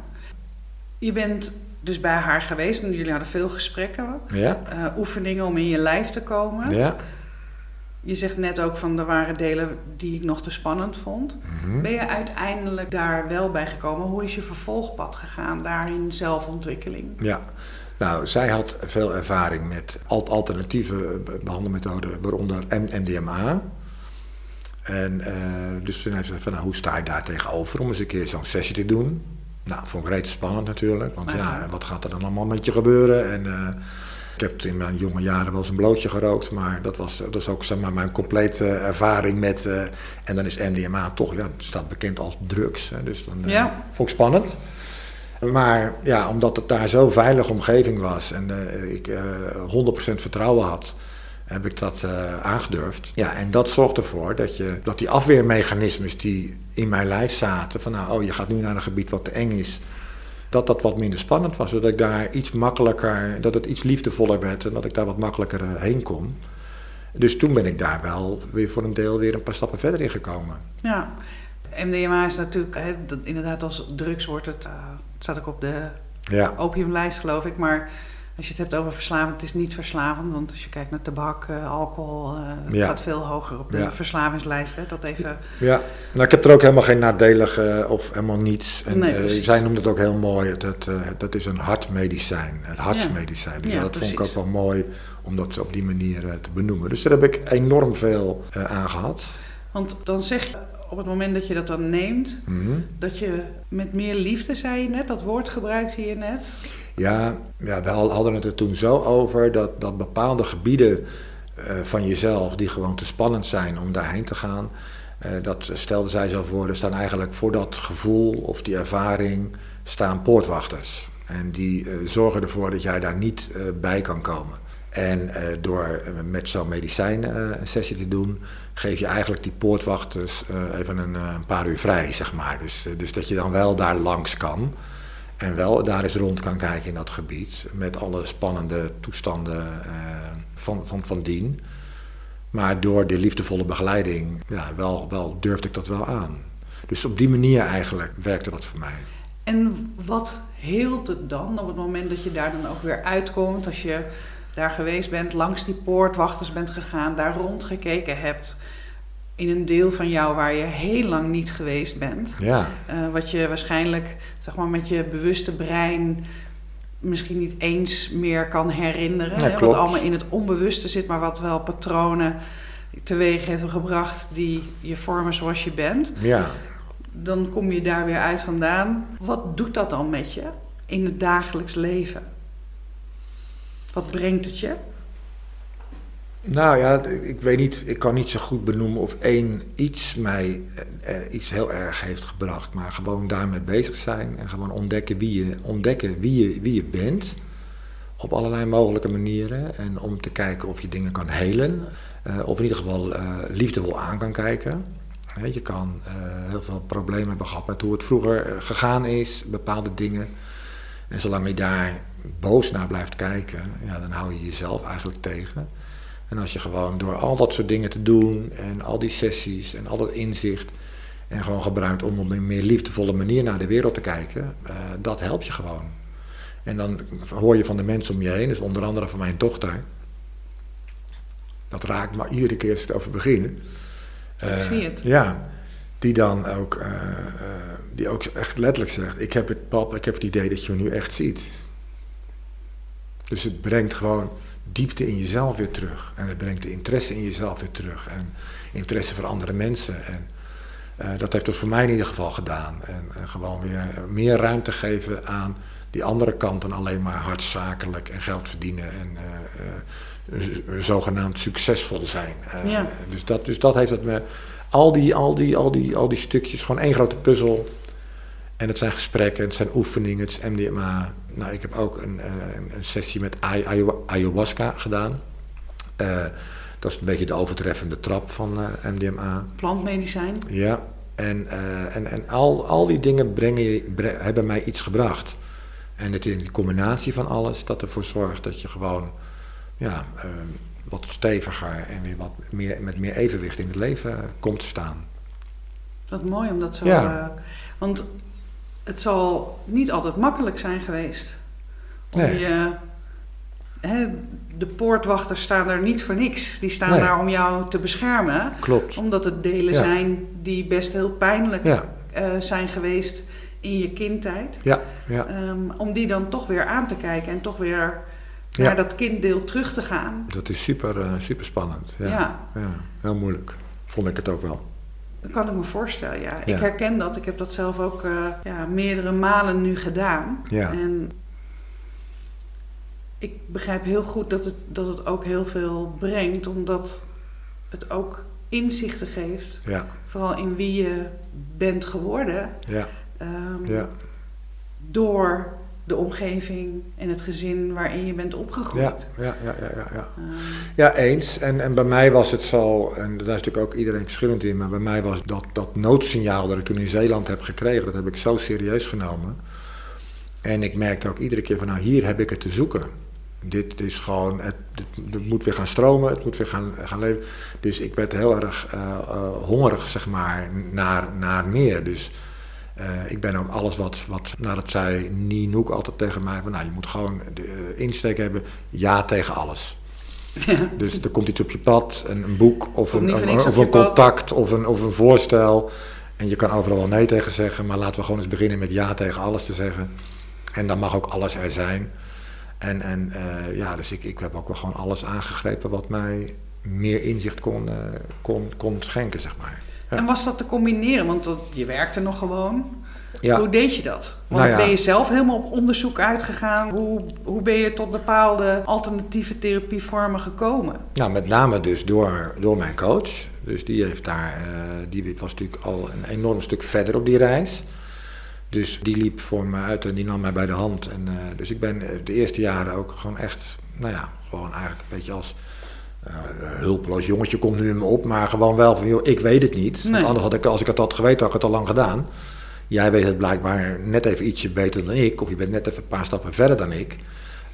Je bent dus bij haar geweest en jullie hadden veel gesprekken, ja. oefeningen om in je lijf te komen. Ja. Je zegt net ook van er waren delen die ik nog te spannend vond. Mhm. Ben je uiteindelijk daar wel bij gekomen? Hoe is je vervolgpad gegaan daarin zelfontwikkeling? Ja, nou, zij had veel ervaring met alternatieve behandelmethoden, waaronder MDMA. En uh, dus toen heeft ze van, nou, hoe sta je daar tegenover om eens een keer zo'n sessie te doen? Nou, vond ik redelijk spannend natuurlijk, want ja, wat gaat er dan allemaal met je gebeuren? En uh, ik heb in mijn jonge jaren wel eens een blootje gerookt, maar dat was, dat is ook zeg maar, mijn complete ervaring met. Uh, en dan is MDMA toch, ja, staat bekend als drugs. Hè, dus dan uh, ja. vond ik spannend. Maar ja, omdat het daar zo'n veilige omgeving was en ik 100% vertrouwen had, heb ik dat aangedurfd. Ja, en dat zorgt ervoor dat, je, dat die afweermechanismes die in mijn lijf zaten, van nou, oh, je gaat nu naar een gebied wat te eng is dat dat wat minder spannend was. Zodat ik daar iets makkelijker, dat het iets liefdevoller werd en dat ik daar wat makkelijker eh, heen kon. Dus toen ben ik daar wel weer voor een deel weer een paar stappen verder in gekomen. Ja, MDMA is natuurlijk, dat, inderdaad als drugs wordt het, uh, staat ook op de ja. opiumlijst geloof ik, maar als je het hebt over verslavend, het is niet verslavend. Want als je kijkt naar tabak, uh, alcohol, het ja. gaat veel hoger op de Ja. verslavingslijst. Hè? Dat even... Ja, nou, ik heb er ook helemaal geen nadelige of helemaal niets. En, Nee, eh, zij noemde het ook heel mooi, eh, dat is een hartmedicijn, het hartsmedicijn. Dus Ja, dat vond ik ook wel mooi om dat op die manier eh, te benoemen. Dus daar heb ik enorm veel eh, aan gehad. Want dan zeg je op het moment dat je dat dan neemt, Mhm. dat je met meer liefde, zei je net, dat woord gebruikte je net. Ja, ja, we hadden het er toen zo over dat, dat bepaalde gebieden eh, van jezelf, die gewoon te spannend zijn om daarheen te gaan, eh, dat stelde zij zo voor, er staan eigenlijk voor dat gevoel of die ervaring staan poortwachters. En die eh, zorgen ervoor dat jij daar niet bij kan komen. En eh, door eh, met zo'n medicijn eh, een sessie te doen, geef je eigenlijk die poortwachters even een, een paar uur vrij, zeg maar. Dus, dus dat je dan wel daar langs kan. En wel daar eens rond kan kijken in dat gebied. Met alle spannende toestanden van, van, van dien. Maar door de liefdevolle begeleiding, ja, wel, wel durfde ik dat wel aan. Dus op die manier eigenlijk werkte dat voor mij. En wat heelt het dan op het moment dat je daar dan ook weer uitkomt, als je daar geweest bent, langs die poortwachters bent gegaan, daar rondgekeken hebt in een deel van jou waar je heel lang niet geweest bent. Ja, Eh, wat je waarschijnlijk zeg maar, met je bewuste brein misschien niet eens meer kan herinneren. Ja, hè, wat allemaal in het onbewuste zit, maar wat wel patronen teweeg heeft gebracht die je vormen zoals je bent. ja. Dan kom je daar weer uit vandaan. Wat doet dat dan met je in het dagelijks leven? Wat brengt het je? Nou ja, ik weet niet, ik kan niet zo goed benoemen of één iets mij eh, eh, iets heel erg heeft gebracht. Maar gewoon daarmee bezig zijn en gewoon ontdekken wie je, ontdekken wie je, wie je bent. Op allerlei mogelijke manieren. En om te kijken of je dingen kan helen. eh, of in ieder geval eh, liefdevol aan kan kijken. Je kan heel veel problemen hebben gehad met hoe het vroeger gegaan is, bepaalde dingen. En zolang je daar boos naar blijft kijken, ja, dan hou je jezelf eigenlijk tegen. En als je gewoon door al dat soort dingen te doen en al die sessies en al dat inzicht en gewoon gebruikt om op een meer liefdevolle manier naar de wereld te kijken, uh, dat helpt je gewoon. En dan hoor je van de mensen om je heen, dus onder andere van mijn dochter, dat raakt me iedere keer als het over beginnen. Uh, zie het. Ja, die dan ook, uh, die ook echt letterlijk zegt, ik heb het pap, ik heb het idee dat je me nu echt ziet. Dus het brengt gewoon diepte in jezelf weer terug. En het brengt de interesse in jezelf weer terug. En interesse voor andere mensen. En uh, dat heeft het voor mij in ieder geval gedaan. En, en, gewoon weer meer ruimte geven aan die andere kant dan alleen maar hardzakelijk en geld verdienen en uh, uh, zogenaamd succesvol zijn. Ja. dus, dat, dus dat heeft het me. Al die, al, die, al, die, al die stukjes, gewoon één grote puzzel. En het zijn gesprekken, het zijn oefeningen, het is MDMA. Nou, ik heb ook een, een, een sessie met ayahuasca gedaan. Dat is een beetje de overtreffende trap van uh, MDMA. Plantmedicijn. Ja, en, uh, en, en al, al die dingen brengen, bre hebben mij iets gebracht. En het in de combinatie van alles dat ervoor zorgt dat je gewoon ja, wat steviger en weer wat meer, met meer evenwicht in het leven komt te staan. Wat mooi om dat zo. Ja. want het zal niet altijd makkelijk zijn geweest. Om nee. je Hè, de poortwachters staan er niet voor niks. Die staan Nee. daar om jou te beschermen. Klopt. Omdat het delen Ja. zijn die best heel pijnlijk Ja, eh, zijn geweest in je kindtijd. ja, ja. Ehm, om die dan toch weer aan te kijken en toch weer Ja. naar dat kinddeel terug te gaan. Dat is super, super spannend. Ja. Ja. Ja. heel moeilijk. Vond ik het ook wel. Dat kan ik me voorstellen, ja. Ja. Ik herken dat. Ik heb dat zelf ook eh, ja, meerdere malen nu gedaan. Ja. En ik begrijp heel goed dat het, dat het ook heel veel brengt, omdat het ook inzichten geeft. Ja, Vooral in wie je bent geworden. ja, ehm, ja. Door de omgeving en het gezin waarin je bent opgegroeid. Ja, ja, ja, ja, ja, ja. Ehm, Ja, eens. En, en bij mij was het zo, en daar is natuurlijk ook iedereen verschillend in, maar bij mij was dat, dat noodsignaal dat ik toen in Zeeland heb gekregen, dat heb ik zo serieus genomen. En ik merkte ook iedere keer van, nou hier heb ik het te zoeken. Dit is gewoon, het, het, het moet weer gaan stromen, het moet weer gaan, gaan leven. Dus ik werd heel erg eh, eh, hongerig, zeg maar, naar, naar meer. Dus eh, ik ben ook alles wat, wat nou dat zei Ninoek altijd tegen mij, van nou je moet gewoon de eh, insteek hebben, ja tegen alles. ja. Dus er komt iets op je pad, een, een boek of een, of, of een contact of een, of een voorstel. En je kan overal wel nee tegen zeggen, maar laten we gewoon eens beginnen met ja tegen alles te zeggen. En dan mag ook alles er zijn. En, en eh, ja, dus ik, ik heb ook wel gewoon alles aangegrepen wat mij meer inzicht kon, kon, kon schenken, zeg maar. Ja. En was dat te combineren? Want dat, je werkte nog gewoon. Ja, Hoe deed je dat? Want Nou ja. ben je zelf helemaal op onderzoek uitgegaan? Hoe, hoe ben je tot bepaalde alternatieve therapievormen gekomen? nou, met name dus door, door mijn coach. Dus die heeft daar, eh, die was natuurlijk al een enorm stuk verder op die reis. Dus die liep voor me uit en die nam mij bij de hand. En, eh, dus ik ben de eerste jaren ook gewoon echt, nou ja, gewoon eigenlijk een beetje als eh, hulpeloos jongetje komt nu in me op. Maar gewoon wel van, joh, ik weet het niet. Nee. Want anders had ik, als ik het had geweten, had ik het al lang gedaan. Jij weet het blijkbaar net even ietsje beter dan ik. Of je bent net even een paar stappen verder dan ik.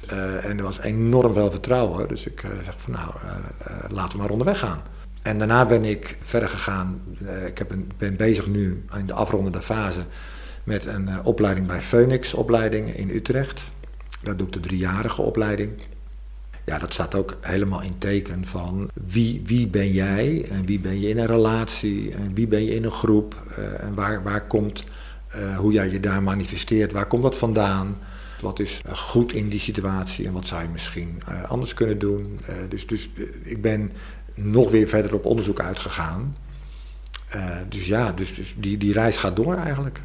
Eh, en er was enorm veel vertrouwen. Dus ik eh, zeg van nou, eh, laten we maar onderweg gaan. En daarna ben ik verder gegaan. Ik heb een, ben bezig nu in de afrondende fase met een opleiding bij Phoenix opleiding in Utrecht. Daar doe ik de driejarige opleiding. Ja, dat staat ook helemaal in teken van wie, wie ben jij en wie ben je in een relatie en wie ben je in een groep eh, en waar, waar komt, eh, hoe jij je daar manifesteert, waar komt dat vandaan, wat is eh, goed in die situatie en wat zou je misschien anders kunnen doen. Dus dus ik ben nog weer verder op onderzoek uitgegaan. Dus ja, dus, dus die, die reis gaat door eigenlijk.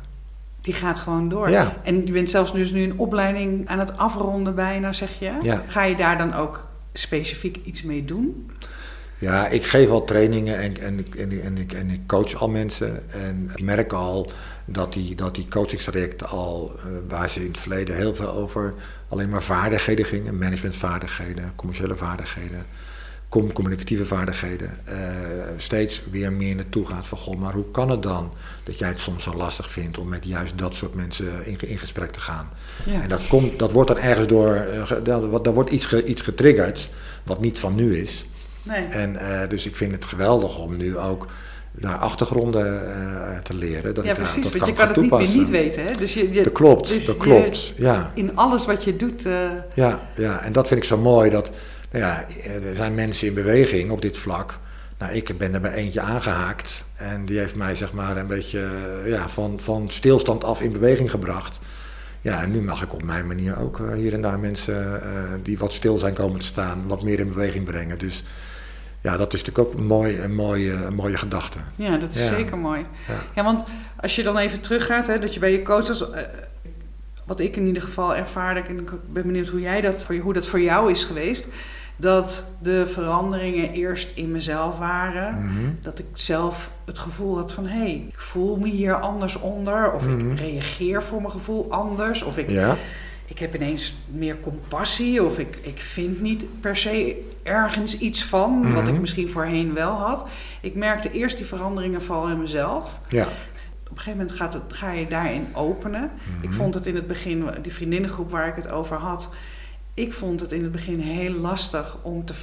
Die gaat gewoon door. Ja. En je bent zelfs dus nu een opleiding aan het afronden bijna, zeg je. Ja. Ga je daar dan ook specifiek iets mee doen? Ja, ik geef al trainingen en, en, ik- en, ik- en, ik, en ik coach al mensen. En ik merk al dat die, dat die coachingstrajecten al, eh, waar ze in het verleden heel veel over alleen maar vaardigheden gingen, managementvaardigheden, commerciële vaardigheden, communicatieve vaardigheden, uh, steeds weer meer naartoe gaat van goh, maar hoe kan het dan dat jij het soms zo lastig vindt om met juist dat soort mensen in, in gesprek te gaan? Ja. En dat, komt, dat wordt dan ergens door, uh, daar wordt iets, ge, iets getriggerd wat niet van nu is. Nee. En uh, dus ik vind het geweldig om nu ook naar achtergronden uh, te leren. Dat ja, precies, dat want je kan het niet meer niet weten. Hè? Dus je, je, dat klopt, dus dat klopt. ja. In alles wat je doet. Uh... Ja, ja, en dat vind ik zo mooi. Dat, nou ja, er zijn mensen in beweging op dit vlak. Nou, ik ben er bij eentje aangehaakt. En die heeft mij zeg maar een beetje ja, van, van stilstand af in beweging gebracht. Ja, en nu mag ik op mijn manier ook uh, hier en daar mensen die wat stil zijn komen te staan, wat meer in beweging brengen. Dus ja, dat is natuurlijk ook een, mooi, een, mooie, een mooie gedachte. Ja, dat is zeker mooi. Ja. ja. want als je dan even teruggaat, hè, dat je bij je coaches, uh, wat ik in ieder geval ervaarde, en ik ben benieuwd hoe, jij dat, hoe dat voor jou is geweest, dat de veranderingen eerst in mezelf waren. Mhm. Dat ik zelf het gevoel had van, hé, hey, ik voel me hier anders onder, of ik mhm. reageer voor mijn gevoel anders, of ik... Ja ik heb ineens meer compassie of ik, ik vind niet per se ergens iets van, wat ik mhm. misschien voorheen wel had. Ik merkte eerst die veranderingen vooral in mezelf. Ja. Op een gegeven moment gaat het, ga je daarin openen. Ik vond het in het begin, die vriendinnengroep waar ik het over had, ik vond het in het begin heel lastig om te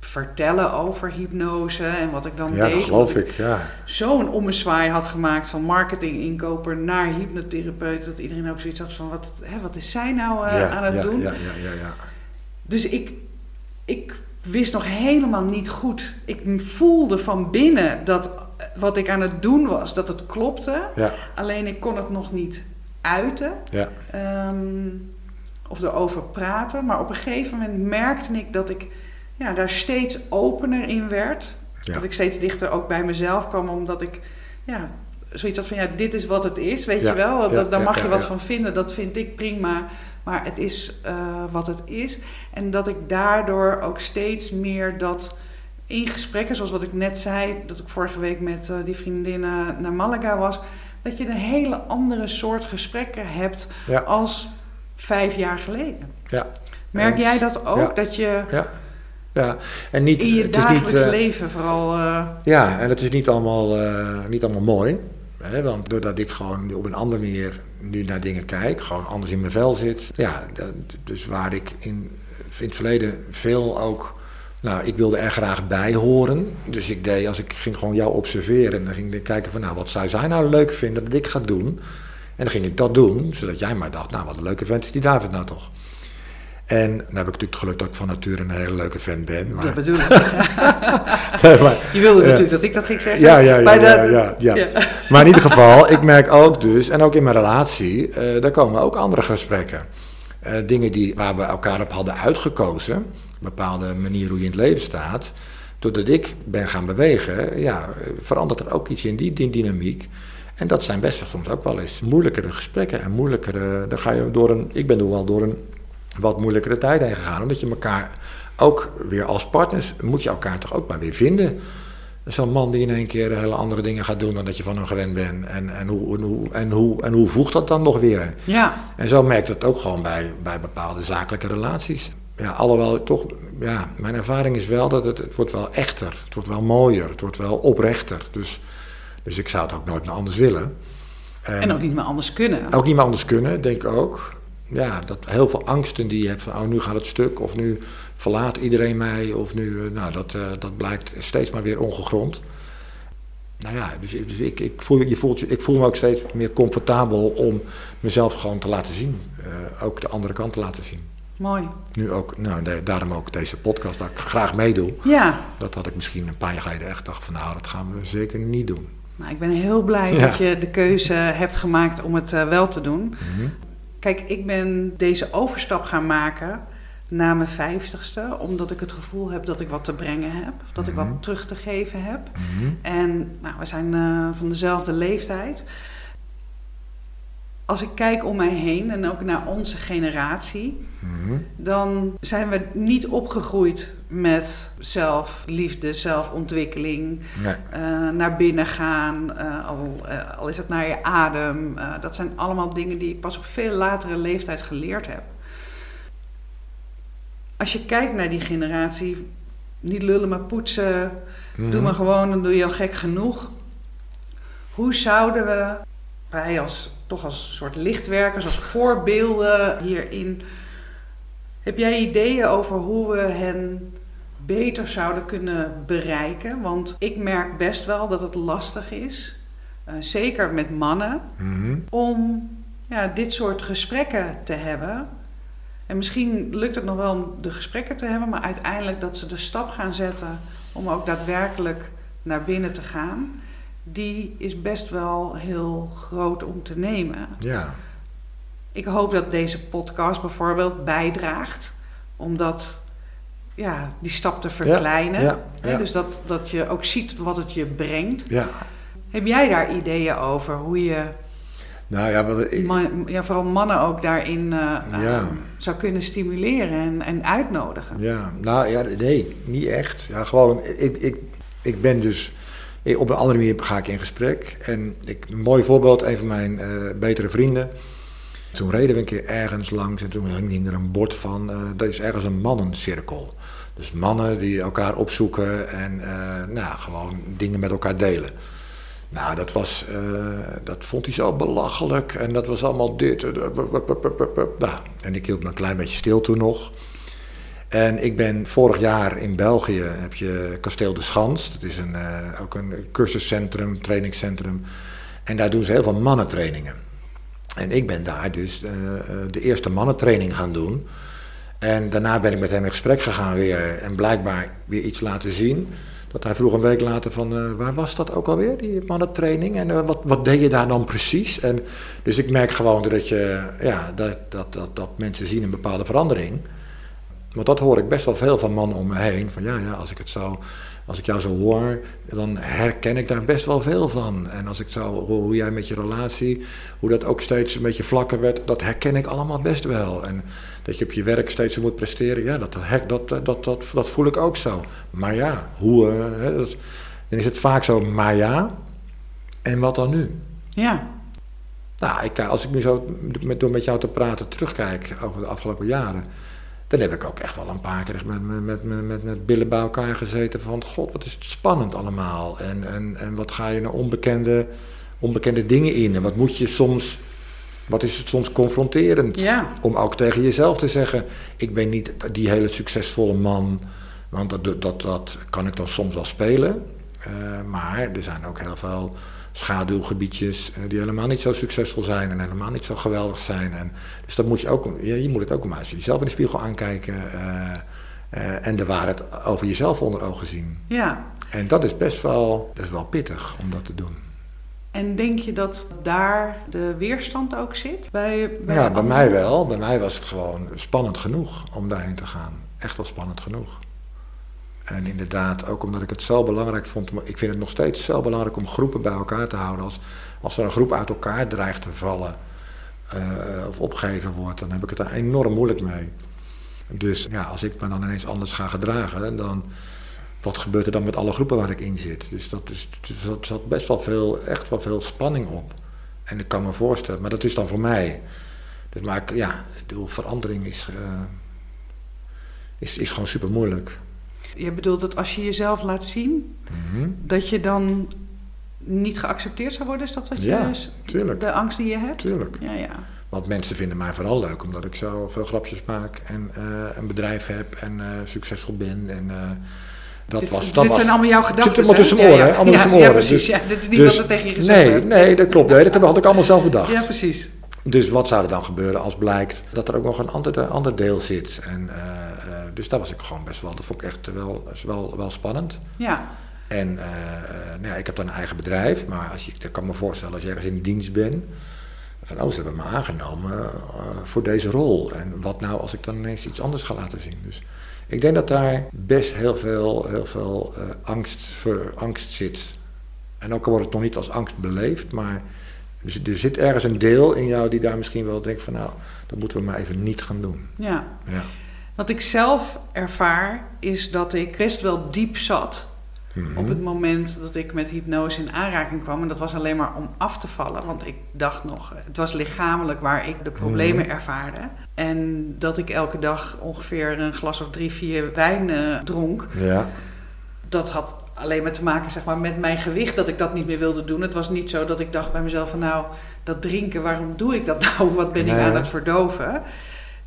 vertellen over hypnose en wat ik dan ja, deed. Dat geloof ik, ja. Zo'n ommezwaai had gemaakt van marketinginkoper naar hypnotherapeut, dat iedereen ook zoiets had van wat, hè, wat is zij nou uh, aan het ja, doen? Ja, ja, ja, ja. Dus ik, ik wist nog helemaal niet goed. Ik voelde van binnen dat wat ik aan het doen was, dat het klopte. Ja. Alleen ik kon het nog niet uiten. Ja. Um, of erover praten. Maar op een gegeven moment merkte ik dat ik ja, daar steeds opener in werd. Dat ik steeds dichter ook bij mezelf kwam, omdat ik ja, zoiets had van ja, dit is wat het is, weet je wel. Dat, daar mag je wat van vinden, dat vind ik prima. Maar het is uh, wat het is. En dat ik daardoor ook steeds meer dat in gesprekken, zoals wat ik net zei, dat ik vorige week met uh, die vriendinnen naar Malaga was, dat je een hele andere soort gesprekken hebt als vijf jaar geleden. Ja. Merk jij dat ook? Dat je ja, en niet, in je het dagelijks is niet, uh, leven vooral. Uh... Ja, en het is niet allemaal, uh, niet allemaal mooi. Hè, want doordat ik gewoon op een andere manier nu naar dingen kijk, gewoon anders in mijn vel zit. Ja, dat, dus waar ik in, in het verleden veel ook. Nou, ik wilde er graag bij horen. Dus ik deed, als ik ging gewoon jou observeren. En dan ging ik kijken van, nou, wat zou zij nou leuk vinden dat ik ga doen? En dan ging ik dat doen, zodat jij maar dacht, nou, wat een leuke vent is die David nou toch. En dan heb ik natuurlijk het geluk dat ik van nature een hele leuke fan ben. Maar... Dat bedoel ik. [LAUGHS] [LAUGHS] maar, je wilde natuurlijk dat ik dat ging zeggen. Ja, ja, ja, ja, ja, ja, Maar in ieder [LAUGHS] geval, ik merk ook dus, en ook in mijn relatie, uh, daar komen ook andere gesprekken. Uh, dingen die, waar we elkaar op hadden uitgekozen, een bepaalde manier hoe je in het leven staat. Doordat ik ben gaan bewegen, ja, verandert er ook iets in die, die dynamiek. En dat zijn best soms ook wel eens moeilijkere gesprekken en moeilijkere. Dan ga je door een. Ik ben er wel door een wat moeilijkere tijd heen gegaan. Omdat je elkaar ook weer als partners, moet je elkaar toch ook maar weer vinden. Zo'n man die in één keer hele andere dingen gaat doen dan dat je van hem gewend bent. En, en, hoe, en, hoe, en, hoe, en hoe voegt dat dan nog weer? Ja. En zo merkt het ook gewoon bij, bij bepaalde zakelijke relaties. Ja, alhoewel toch, ja, mijn ervaring is wel dat het, het wordt wel echter. Het wordt wel mooier, het wordt wel oprechter. Dus, dus ik zou het ook nooit meer anders willen. En, en ook niet meer anders kunnen. Ook niet meer anders kunnen, denk ik ook ja, dat heel veel angsten die je hebt van oh, nu gaat het stuk of nu verlaat iedereen mij of nu, eh, nou dat, uh, dat blijkt steeds maar weer ongegrond. Nou ja, dus, dus, ik, ik, voel, je voelt, ik voel me ook steeds meer comfortabel om mezelf gewoon te laten zien. Uh, ook de andere kant te laten zien. Mooi. Nu ook, nou, de, daarom ook deze podcast, dat ik graag meedoe. Ja. Dat had ik misschien een paar jaar geleden echt dacht van nou, dat gaan we zeker niet doen. Nou, ik ben heel blij dat je de keuze hebt gemaakt om het uh, wel te doen. Mm Kijk, ik ben deze overstap gaan maken na mijn vijftigste, omdat ik het gevoel heb dat ik wat te brengen heb, dat ik wat mhm. terug te geven heb. Mhm. En nou, we zijn uh, van dezelfde leeftijd. Als ik kijk om mij heen en ook naar onze generatie, mhm. dan zijn we niet opgegroeid met zelfliefde, zelfontwikkeling, nee. uh, naar binnen gaan, uh, al, uh, al, is het naar je adem. dat zijn allemaal dingen die ik pas op veel latere leeftijd geleerd heb. Als je kijkt naar die generatie niet lullen maar poetsen. Mhm. Doe maar gewoon, dan doe je al gek genoeg. Hoe zouden we, wij als, toch als soort lichtwerkers, als voorbeelden hierin... Heb jij ideeën over hoe we hen beter zouden kunnen bereiken? Want ik merk best wel dat het lastig is, eh, zeker met mannen, Mhm. om ja, dit soort gesprekken te hebben. En misschien lukt het nog wel om de gesprekken te hebben, maar uiteindelijk dat ze de stap gaan zetten om ook daadwerkelijk naar binnen te gaan, die is best wel heel groot om te nemen. Ja. Ik hoop dat deze podcast bijvoorbeeld bijdraagt om dat, ja, die stap te verkleinen. Ja, Dus dat, dat je ook ziet wat het je brengt. ja. Heb jij daar ideeën over hoe je Nou ja, wat, ik, man- ja, vooral mannen ook daarin eh, eh, Ja. zou kunnen stimuleren en, en uitnodigen? Ja, nou ja, nee, niet echt. Ja, gewoon, ik, ik, ik ben dus, op een andere manier ga ik in gesprek. En ik, een mooi voorbeeld, een van mijn eh, betere vrienden. Toen reden we een keer ergens langs en toen hing er een bord van, eh dat is ergens een mannencirkel. Dus mannen die elkaar opzoeken en eh, nou, gewoon dingen met elkaar delen. Nou, dat, was, dat vond hij zo belachelijk en dat was allemaal dit. Nou, en ik hield me een klein beetje stil toen nog. En ik ben vorig jaar in België, heb je Kasteel de Schans. Dat is een, eh, ook een cursuscentrum, trainingscentrum. En daar doen ze heel veel mannentrainingen. En ik ben daar dus eh, eh, de eerste mannentraining gaan doen. En daarna ben ik met hem in gesprek gegaan weer. En blijkbaar weer iets laten zien. Dat hij vroeg een week later van, waar was dat ook alweer, die mannentraining? En wat, wat deed je daar dan precies? En, dus ik merk gewoon dat, je, ja, dat, dat, dat mensen zien een bepaalde verandering. Want dat hoor ik best wel veel van mannen om me heen. Van ja, ja als ik het zo, als ik jou zo hoor, dan herken ik daar best wel veel van. En als ik zo hoor hoe jij met je relatie, hoe dat ook steeds een beetje vlakker werd, dat herken ik allemaal best wel. En dat je op je werk steeds moet presteren, ja, dat, dat, dat, dat, dat, dat voel ik ook zo. Maar ja, hoe, eh, hè, dat, dan is het vaak zo, maar ja, en wat dan nu? Ja, Nou, ik, als ik nu zo met, door met jou te praten terugkijk over de afgelopen jaren, dan heb ik ook echt wel een paar keer met, met, met, met, met, billen bij elkaar gezeten van, god, wat is het spannend allemaal. En, en, en wat ga je naar onbekende, onbekende dingen in? En wat moet je soms, wat is het soms confronterend? Ja. Om ook tegen jezelf te zeggen, ik ben niet die hele succesvolle man, want dat, dat, dat kan ik dan soms wel spelen. Eh, maar er zijn ook heel veel schaduwgebiedjes eh, die helemaal niet zo succesvol zijn en helemaal niet zo geweldig zijn. En, dus dat moet je ook, je moet het ook maar eens jezelf in de spiegel aankijken eh, eh, en de waarheid over jezelf onder ogen zien. ja. En dat is best wel, dat is wel pittig om dat te doen. En denk je dat daar de weerstand ook zit? Bij, bij ja, bij mij wel. Bij mij was het gewoon spannend genoeg om daarheen te gaan. Echt wel spannend genoeg. En inderdaad, ook omdat ik het zo belangrijk vond. Ik vind het nog steeds zo belangrijk om groepen bij elkaar te houden. Als, als er een groep uit elkaar dreigt te vallen eh, of opgegeven wordt, dan heb ik het daar enorm moeilijk mee. Dus ja, als ik me dan ineens anders ga gedragen, dan wat gebeurt er dan met alle groepen waar ik in zit? Dus dat is, er zat best wel veel, echt wel veel spanning op. En ik kan me voorstellen, maar dat is dan voor mij. Dus maar ja, bedoel, verandering is, eh, is, is gewoon super moeilijk. Je bedoelt dat als je jezelf laat zien, dat je dan niet geaccepteerd zou worden? Is dat wat je... Ja, tuurlijk. De angst die je hebt? Tuurlijk. Ja, ja. Want mensen vinden mij vooral leuk omdat ik zo veel grapjes maak en eh, een bedrijf heb en eh, succesvol ben. En, eh, dat dit was, dit dat was, zijn allemaal jouw Het gedachten. zit allemaal tussen mijn oren, Ja? Allemaal ja. Ja, precies. Dus- ja, dit is niet dus- wat er tegen je gezegd nee, werd. nee, dat klopt. Nee, dat had ik allemaal zelf bedacht. Ja, precies. Dus wat zou er dan gebeuren als blijkt dat er ook nog een ander, ander deel zit? En, dus dat was ik gewoon best wel, dat vond ik echt wel, wel, wel spannend. Ja, En eh, nou ja, ik heb dan een eigen bedrijf, maar als je, ik kan me voorstellen als je ergens in dienst bent, van oh, ze hebben me aangenomen eh, voor deze rol. En wat nou als ik dan ineens iets anders ga laten zien? Dus ik denk dat daar best heel veel, heel veel eh, angst, voor angst zit. En ook al wordt het nog niet als angst beleefd, maar dus er zit ergens een deel in jou die daar misschien wel denkt van nou, dat moeten we maar even niet gaan doen. ja. Ja. Wat ik zelf ervaar is dat ik best wel diep zat. Mhm. op het moment dat ik met hypnose in aanraking kwam. En dat was alleen maar om af te vallen. Want ik dacht nog, het was lichamelijk waar ik de problemen Mhm. ervaarde. En dat ik elke dag ongeveer een glas of drie, vier wijn eh, dronk. Ja, Dat had alleen maar te maken zeg maar, met mijn gewicht dat ik dat niet meer wilde doen. Het was niet zo dat ik dacht bij mezelf van nou, dat drinken, waarom doe ik dat nou? [LAUGHS] Wat ben ik aan het verdoven?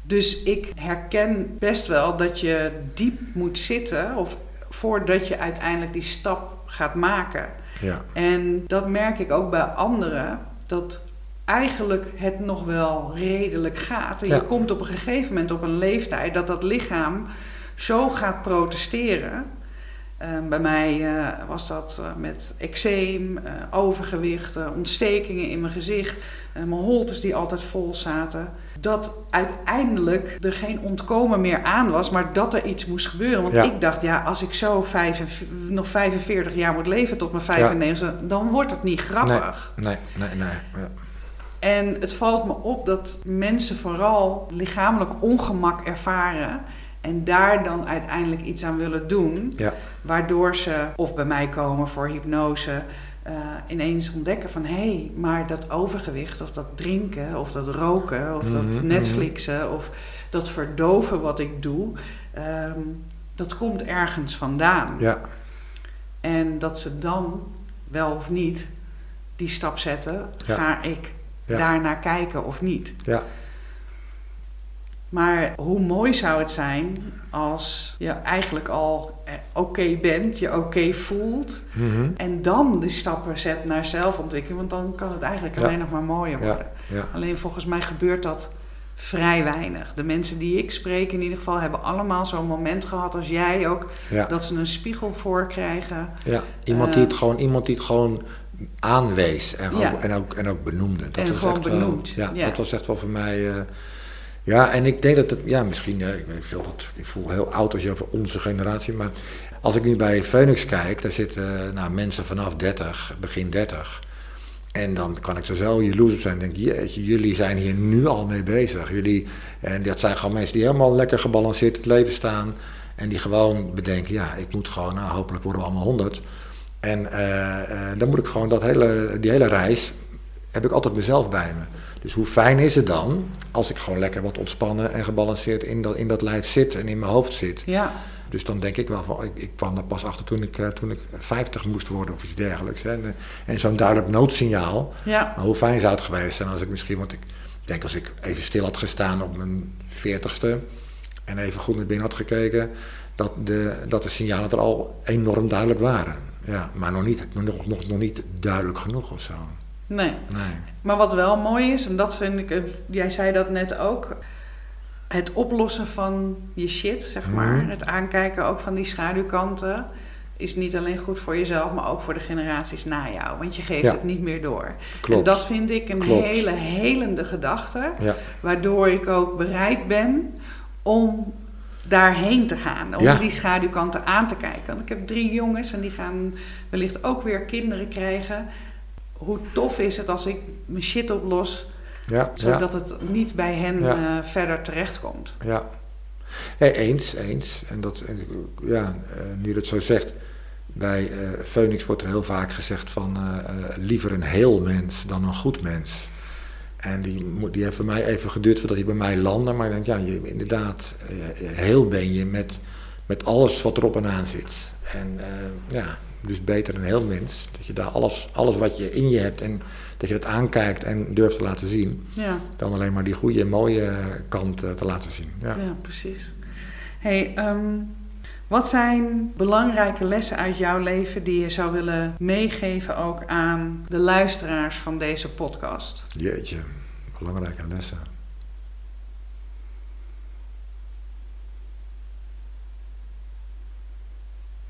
Dus ik herken best wel dat je diep moet zitten of voordat je uiteindelijk die stap gaat maken. ja, En dat merk ik ook bij anderen, dat eigenlijk het nog wel redelijk gaat. En Ja. je komt op een gegeven moment op een leeftijd dat dat lichaam zo gaat protesteren. Eh, bij mij eh, was dat eh, met eczeem, eh, overgewicht, ontstekingen in mijn gezicht, mijn holtes die altijd vol zaten. Dat uiteindelijk er geen ontkomen meer aan was, maar dat er iets moest gebeuren. Want Ja. ik dacht, ja, als ik zo vijf, nog 45 jaar moet leven tot mijn 95, dan wordt het niet grappig. nee, nee, nee. Ja. En het valt me op dat mensen vooral lichamelijk ongemak ervaren en daar dan uiteindelijk iets aan willen doen, Ja. waardoor ze of bij mij komen voor hypnose. eh, ineens ontdekken van hé, hey, maar dat overgewicht of dat drinken of dat roken of dat Mhm, Netflixen of dat verdoven wat ik doe, ehm, dat komt ergens vandaan. ja, En dat ze dan wel of niet die stap zetten, Ja. ga ik Ja. daarnaar kijken of niet. ja, Maar hoe mooi zou het zijn als je eigenlijk al eh, oké bent, je oké voelt. Mhm. En dan die stappen zet naar zelfontwikkeling. Want dan kan het eigenlijk Ja. alleen nog maar mooier worden. ja. Alleen volgens mij gebeurt dat vrij weinig. De mensen die ik spreek in ieder geval hebben allemaal zo'n moment gehad als jij ook. Dat ze een spiegel voor krijgen. Ja, iemand, Eh, die het gewoon, iemand die het gewoon aanwees en, ook, en, ook, en ook benoemde. Dat En was gewoon echt wel- benoemd, ja, ja. dat was echt wel voor mij... eh, ja, en ik denk dat het... Ja, misschien... eh, ik, weet dat, ik voel heel oud als je over onze generatie... Maar als ik nu bij Phoenix kijk... Daar zitten eh, nou, mensen vanaf 30, begin 30... En dan kan ik er zo jaloers op zijn. Denk jeetje, jullie zijn hier nu al mee bezig. Jullie, en dat zijn gewoon mensen die helemaal lekker gebalanceerd het leven staan. En die gewoon bedenken, ja, ik moet gewoon, nou, hopelijk worden we allemaal honderd. En eh, dan moet ik gewoon dat hele, die hele reis, heb ik altijd mezelf bij me. Dus hoe fijn is het dan als ik gewoon lekker wat ontspannen en gebalanceerd in dat, in dat lijf zit en in mijn hoofd zit. Ja, Dus dan denk ik wel van, ik, ik kwam er pas achter toen ik, eh, toen ik 50 moest worden of iets dergelijks. Hè. En, en zo'n duidelijk noodsignaal. ja, Maar hoe fijn zou het geweest zijn als ik misschien, want ik denk als ik even stil had gestaan op mijn 40ste en even goed naar binnen had gekeken, dat de, dat de signalen er al enorm duidelijk waren. Ja, maar nog niet, nog, nog, nog niet duidelijk genoeg of zo. Nee. Nee. Maar wat wel mooi is, en dat vind ik, eh, jij zei dat net ook, het oplossen van je shit, zeg maar. Mhm. Het aankijken ook van die schaduwkanten is niet alleen goed voor jezelf, maar ook voor de generaties na jou. Want je geeft Ja. het niet meer door. Klopt. En dat vind ik een Klopt. hele helende gedachte, Ja, waardoor ik ook bereid ben om daarheen te gaan. Om Ja. die schaduwkanten aan te kijken. Want ik heb drie jongens en die gaan wellicht ook weer kinderen krijgen. Hoe tof is het als ik mijn shit oplos, ja, ja. zodat het niet bij hen Ja. eh, verder terechtkomt. Ja. Nee, eens, eens. En dat, en, ja, eh, nu je dat zo zegt, bij eh Phoenix wordt er heel vaak gezegd van liever een heel mens dan een goed mens. En die, moet- die heeft voor mij even geduurd voordat hij bij mij landde. Maar ik denk, ja, je, inderdaad, heel ben je met, met alles wat erop en aan zit. En ja, dus beter een heel mens. Dat je daar alles, alles wat je in je hebt en dat je dat aankijkt en durft te laten zien. Ja, Dan alleen maar die goede en mooie kant eh, te laten zien. Ja. ja. precies. Hey, ehm, wat zijn belangrijke lessen uit jouw leven die je zou willen meegeven ook aan de luisteraars van deze podcast? Jeetje, belangrijke lessen.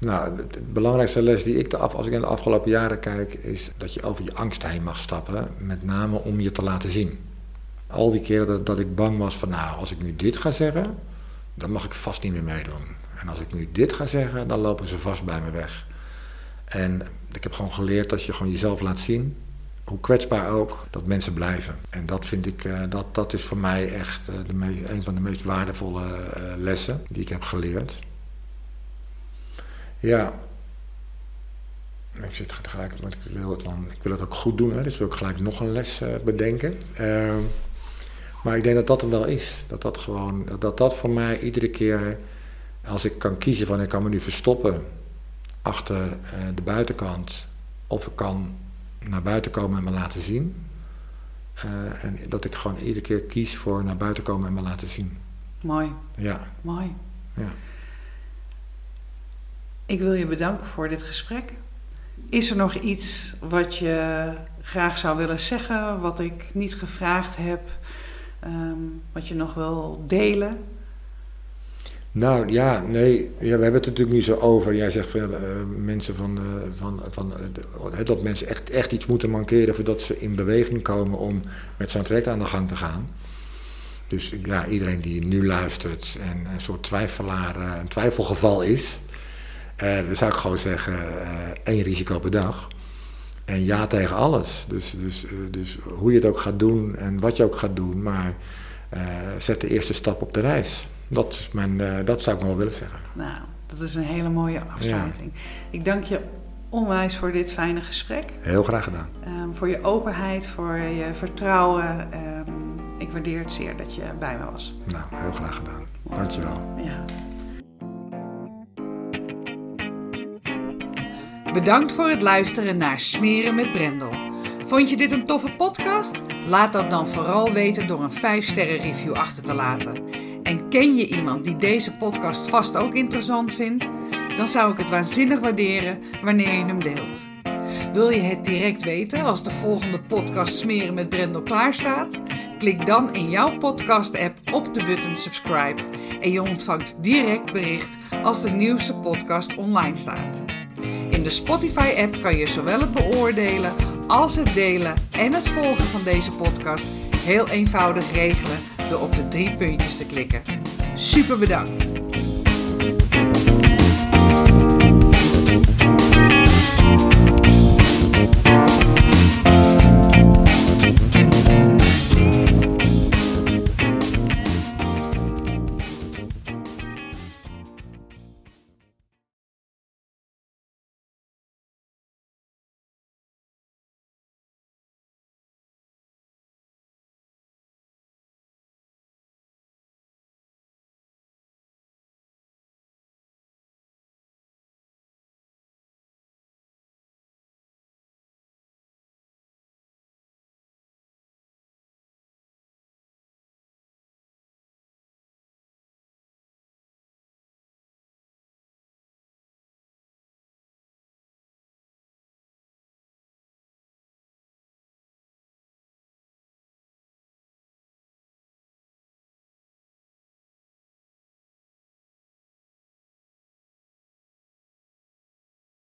Nou, het belangrijkste les die ik de af, als ik in de afgelopen jaren kijk, is dat je over je angst heen mag stappen, met name om je te laten zien. Al die keren dat, ik bang was van, nou, als ik nu dit ga zeggen, dan mag ik vast niet meer meedoen. En als ik nu dit ga zeggen, dan lopen ze vast bij me weg. En ik heb gewoon geleerd dat je gewoon jezelf laat zien, hoe kwetsbaar ook, dat mensen blijven. En dat vind ik, eh, dat, dat is voor mij echt eh, de een van de meest waardevolle eh, lessen die ik heb geleerd. Ja. ik zit gelijk, want ik wil het, dan, ik wil het ook goed doen, hè, dus wil ik gelijk nog een les uh, bedenken. Uh, maar ik denk dat dat er wel is. Dat dat gewoon, dat dat voor mij iedere keer, als ik kan kiezen van ik kan me nu verstoppen achter uh, de buitenkant, of ik kan naar buiten komen en me laten zien. Uh, en dat ik gewoon iedere keer kies voor naar buiten komen en me laten zien. Mooi. Ja. Mooi. Ja. Ik wil je bedanken voor dit gesprek. Is er nog iets wat je graag zou willen zeggen, wat ik niet gevraagd heb, um, wat je nog wil delen? Nou ja, nee, ja, we hebben het natuurlijk nu zo over. Jij zegt van uh, mensen van, uh, van, van uh, dat mensen echt, echt iets moeten mankeren voordat ze in beweging komen om met zo'n traject aan de gang te gaan. Dus ja, iedereen die nu luistert en een soort twijfelaar, een twijfelgeval is, dan zou ik gewoon zeggen, één risico per dag. En ja tegen alles. Dus, dus, dus hoe je het ook gaat doen en wat je ook gaat doen, maar zet de eerste stap op de reis. Dat, is mijn, uh, dat zou ik nog wel willen zeggen. Nou, dat is een hele mooie afsluiting. Ja. Ik dank je onwijs voor dit fijne gesprek. Heel graag gedaan. Um, voor je openheid, voor je vertrouwen. Um, ik waardeer het zeer dat je bij me was. Nou, heel graag gedaan. Dank je wel. Ja. Bedankt voor het luisteren naar Smeren met Brendel. Vond je dit een toffe podcast? Laat dat dan vooral weten door een 5-sterren review achter te laten. En ken je iemand die deze podcast vast ook interessant vindt? Dan zou ik het waanzinnig waarderen wanneer je hem deelt. Wil je het direct weten als de volgende podcast Smeren met Brendel klaar staat? Klik dan in jouw podcast-app op de button subscribe en je ontvangt direct bericht als de nieuwste podcast online staat. In de Spotify-app kan je zowel het beoordelen als het delen en het volgen van deze podcast heel eenvoudig regelen door op de drie puntjes te klikken. Super bedankt!